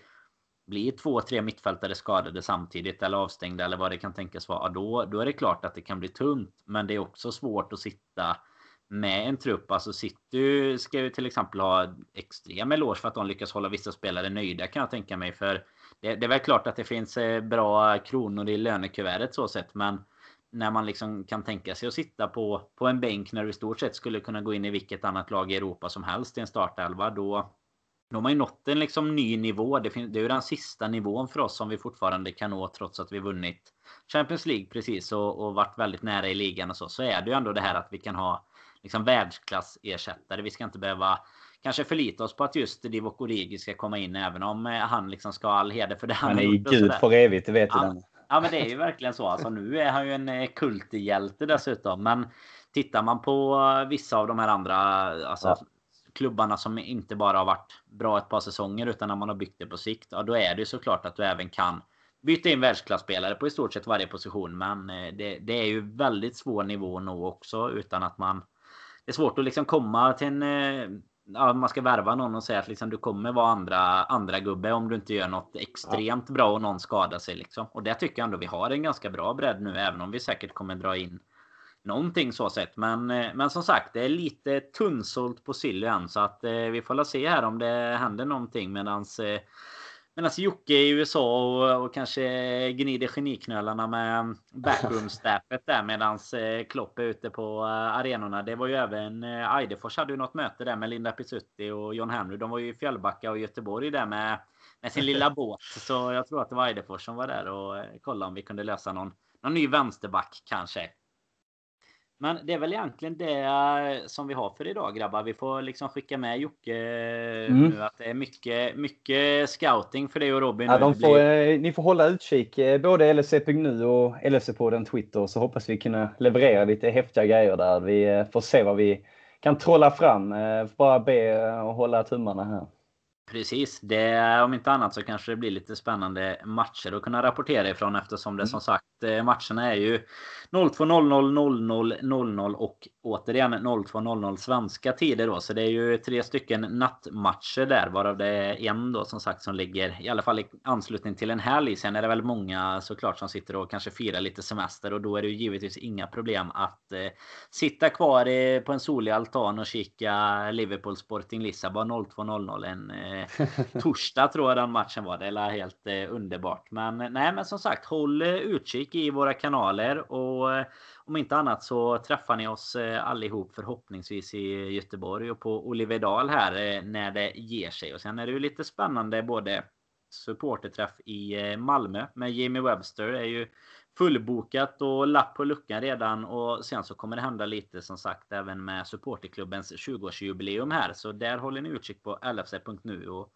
blir två, tre mittfältare skadade samtidigt eller avstängda eller vad det kan tänkas vara. Då, då är det klart att det kan bli tungt. Men det är också svårt att sitta med en trupp. Alltså City ska ju till exempel ha extrem eloge för att de lyckas hålla vissa spelare nöjda kan jag tänka mig. För det, det är väl klart att det finns eh, bra kronor i lönekuvertet så sett. Men när man liksom kan tänka sig att sitta på, på en bänk när du i stort sett skulle kunna gå in i vilket annat lag i Europa som helst i en startelva. Då, då har man ju nått en liksom ny nivå. Det, finns, det är ju den sista nivån för oss som vi fortfarande kan nå trots att vi vunnit Champions League precis och, och varit väldigt nära i ligan och så. Så är det ju ändå det här att vi kan ha liksom världsklassersättare. Vi ska inte behöva kanske förlita oss på att just Divock Origi ska komma in även om eh, han liksom ska ha all heder för det han, han är ju gud för evigt, det vet ja, du. Ja men det är ju verkligen så. Alltså, nu är han ju en eh, kulthjälte dessutom. Men tittar man på eh, vissa av de här andra alltså, ja klubbarna som inte bara har varit bra ett par säsonger utan när man har byggt det på sikt. Ja, då är det ju såklart att du även kan byta in världsklasspelare på i stort sett varje position. Men eh, det, det är ju väldigt svår nivå att nå också utan att man det är svårt att liksom komma till en... Eh, ja, man ska värva någon och säga att liksom du kommer vara andra, andra gubbe om du inte gör något extremt bra och någon skadar sig. Liksom. Och det tycker jag ändå vi har en ganska bra bredd nu, även om vi säkert kommer dra in någonting så sett. Men, eh, men som sagt, det är lite tunnsålt på Silly än, så att eh, vi får la se här om det händer någonting medans eh, medans Medan Jocke i USA och, och kanske gnider geniknölarna med backroom-staffet där medans Klopp är ute på arenorna. Det var ju även Eidefors hade ju något möte där med Linda Pizzutti och John Henry. De var ju i Fjällbacka och Göteborg där med, med sin lilla båt. Så jag tror att det var Eidefors som var där och kollade om vi kunde lösa någon, någon ny vänsterback kanske. Men det är väl egentligen det eh, som vi har för idag grabbar. Vi får liksom skicka med Jocke eh, mm. nu att det är mycket, mycket scouting för dig och Robin. Ja, de får, blir... Eh, ni får hålla utkik både LFC.nu och LFC på den Twitter så hoppas vi kunna leverera lite häftiga grejer där. Vi får se vad vi kan trolla fram. Bara be och hålla tummarna här. Precis, det, om inte annat så kanske det blir lite spännande matcher att kunna rapportera ifrån eftersom det mm. som sagt matcherna är ju 02.00, 00.00 och återigen 02.00 svenska tider då. Så det är ju tre stycken nattmatcher där varav det är en då som sagt som ligger i alla fall i anslutning till en helg. Sen är det väl många såklart som sitter och kanske firar lite semester och då är det ju givetvis inga problem att eh, sitta kvar i, på en solig altan och kika Liverpool Sporting Lissabon 02.00 en eh, torsdag tror jag den matchen var. Det är helt eh, underbart. Men nej, men som sagt håll eh, utkik i våra kanaler och och eh, om inte annat så träffar ni oss eh, allihop förhoppningsvis i Göteborg och på Olivedal här eh, när det ger sig. Och sen är det ju lite spännande både supporterträff i eh, Malmö med Jamie Webster. Det är ju fullbokat och lapp på luckan redan. Och sen så kommer det hända lite som sagt även med supporterklubbens 20-årsjubileum här. Så där håller ni utkik på lfc.nu och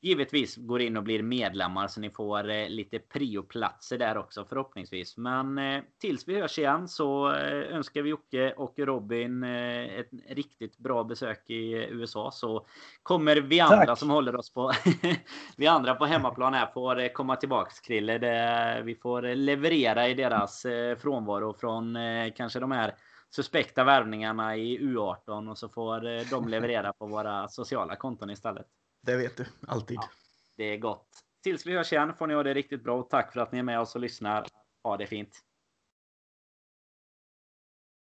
givetvis går in och blir medlemmar så ni får eh, lite prioplatser där också förhoppningsvis. Men eh, tills vi hörs igen så eh, önskar vi Jocke och Robin eh, ett riktigt bra besök i USA så kommer vi andra Tack. som håller oss på vi andra på hemmaplan här får eh, komma tillbaks Krille. Det, vi får leverera i deras eh, frånvaro från kanske de här suspekta värvningarna i U18 och så får de leverera på våra sociala konton istället. Det vet du, alltid. Ja, det är gott. Tills vi hörs igen får ni ha det riktigt bra tack för att ni är med oss och lyssnar. Ha det fint.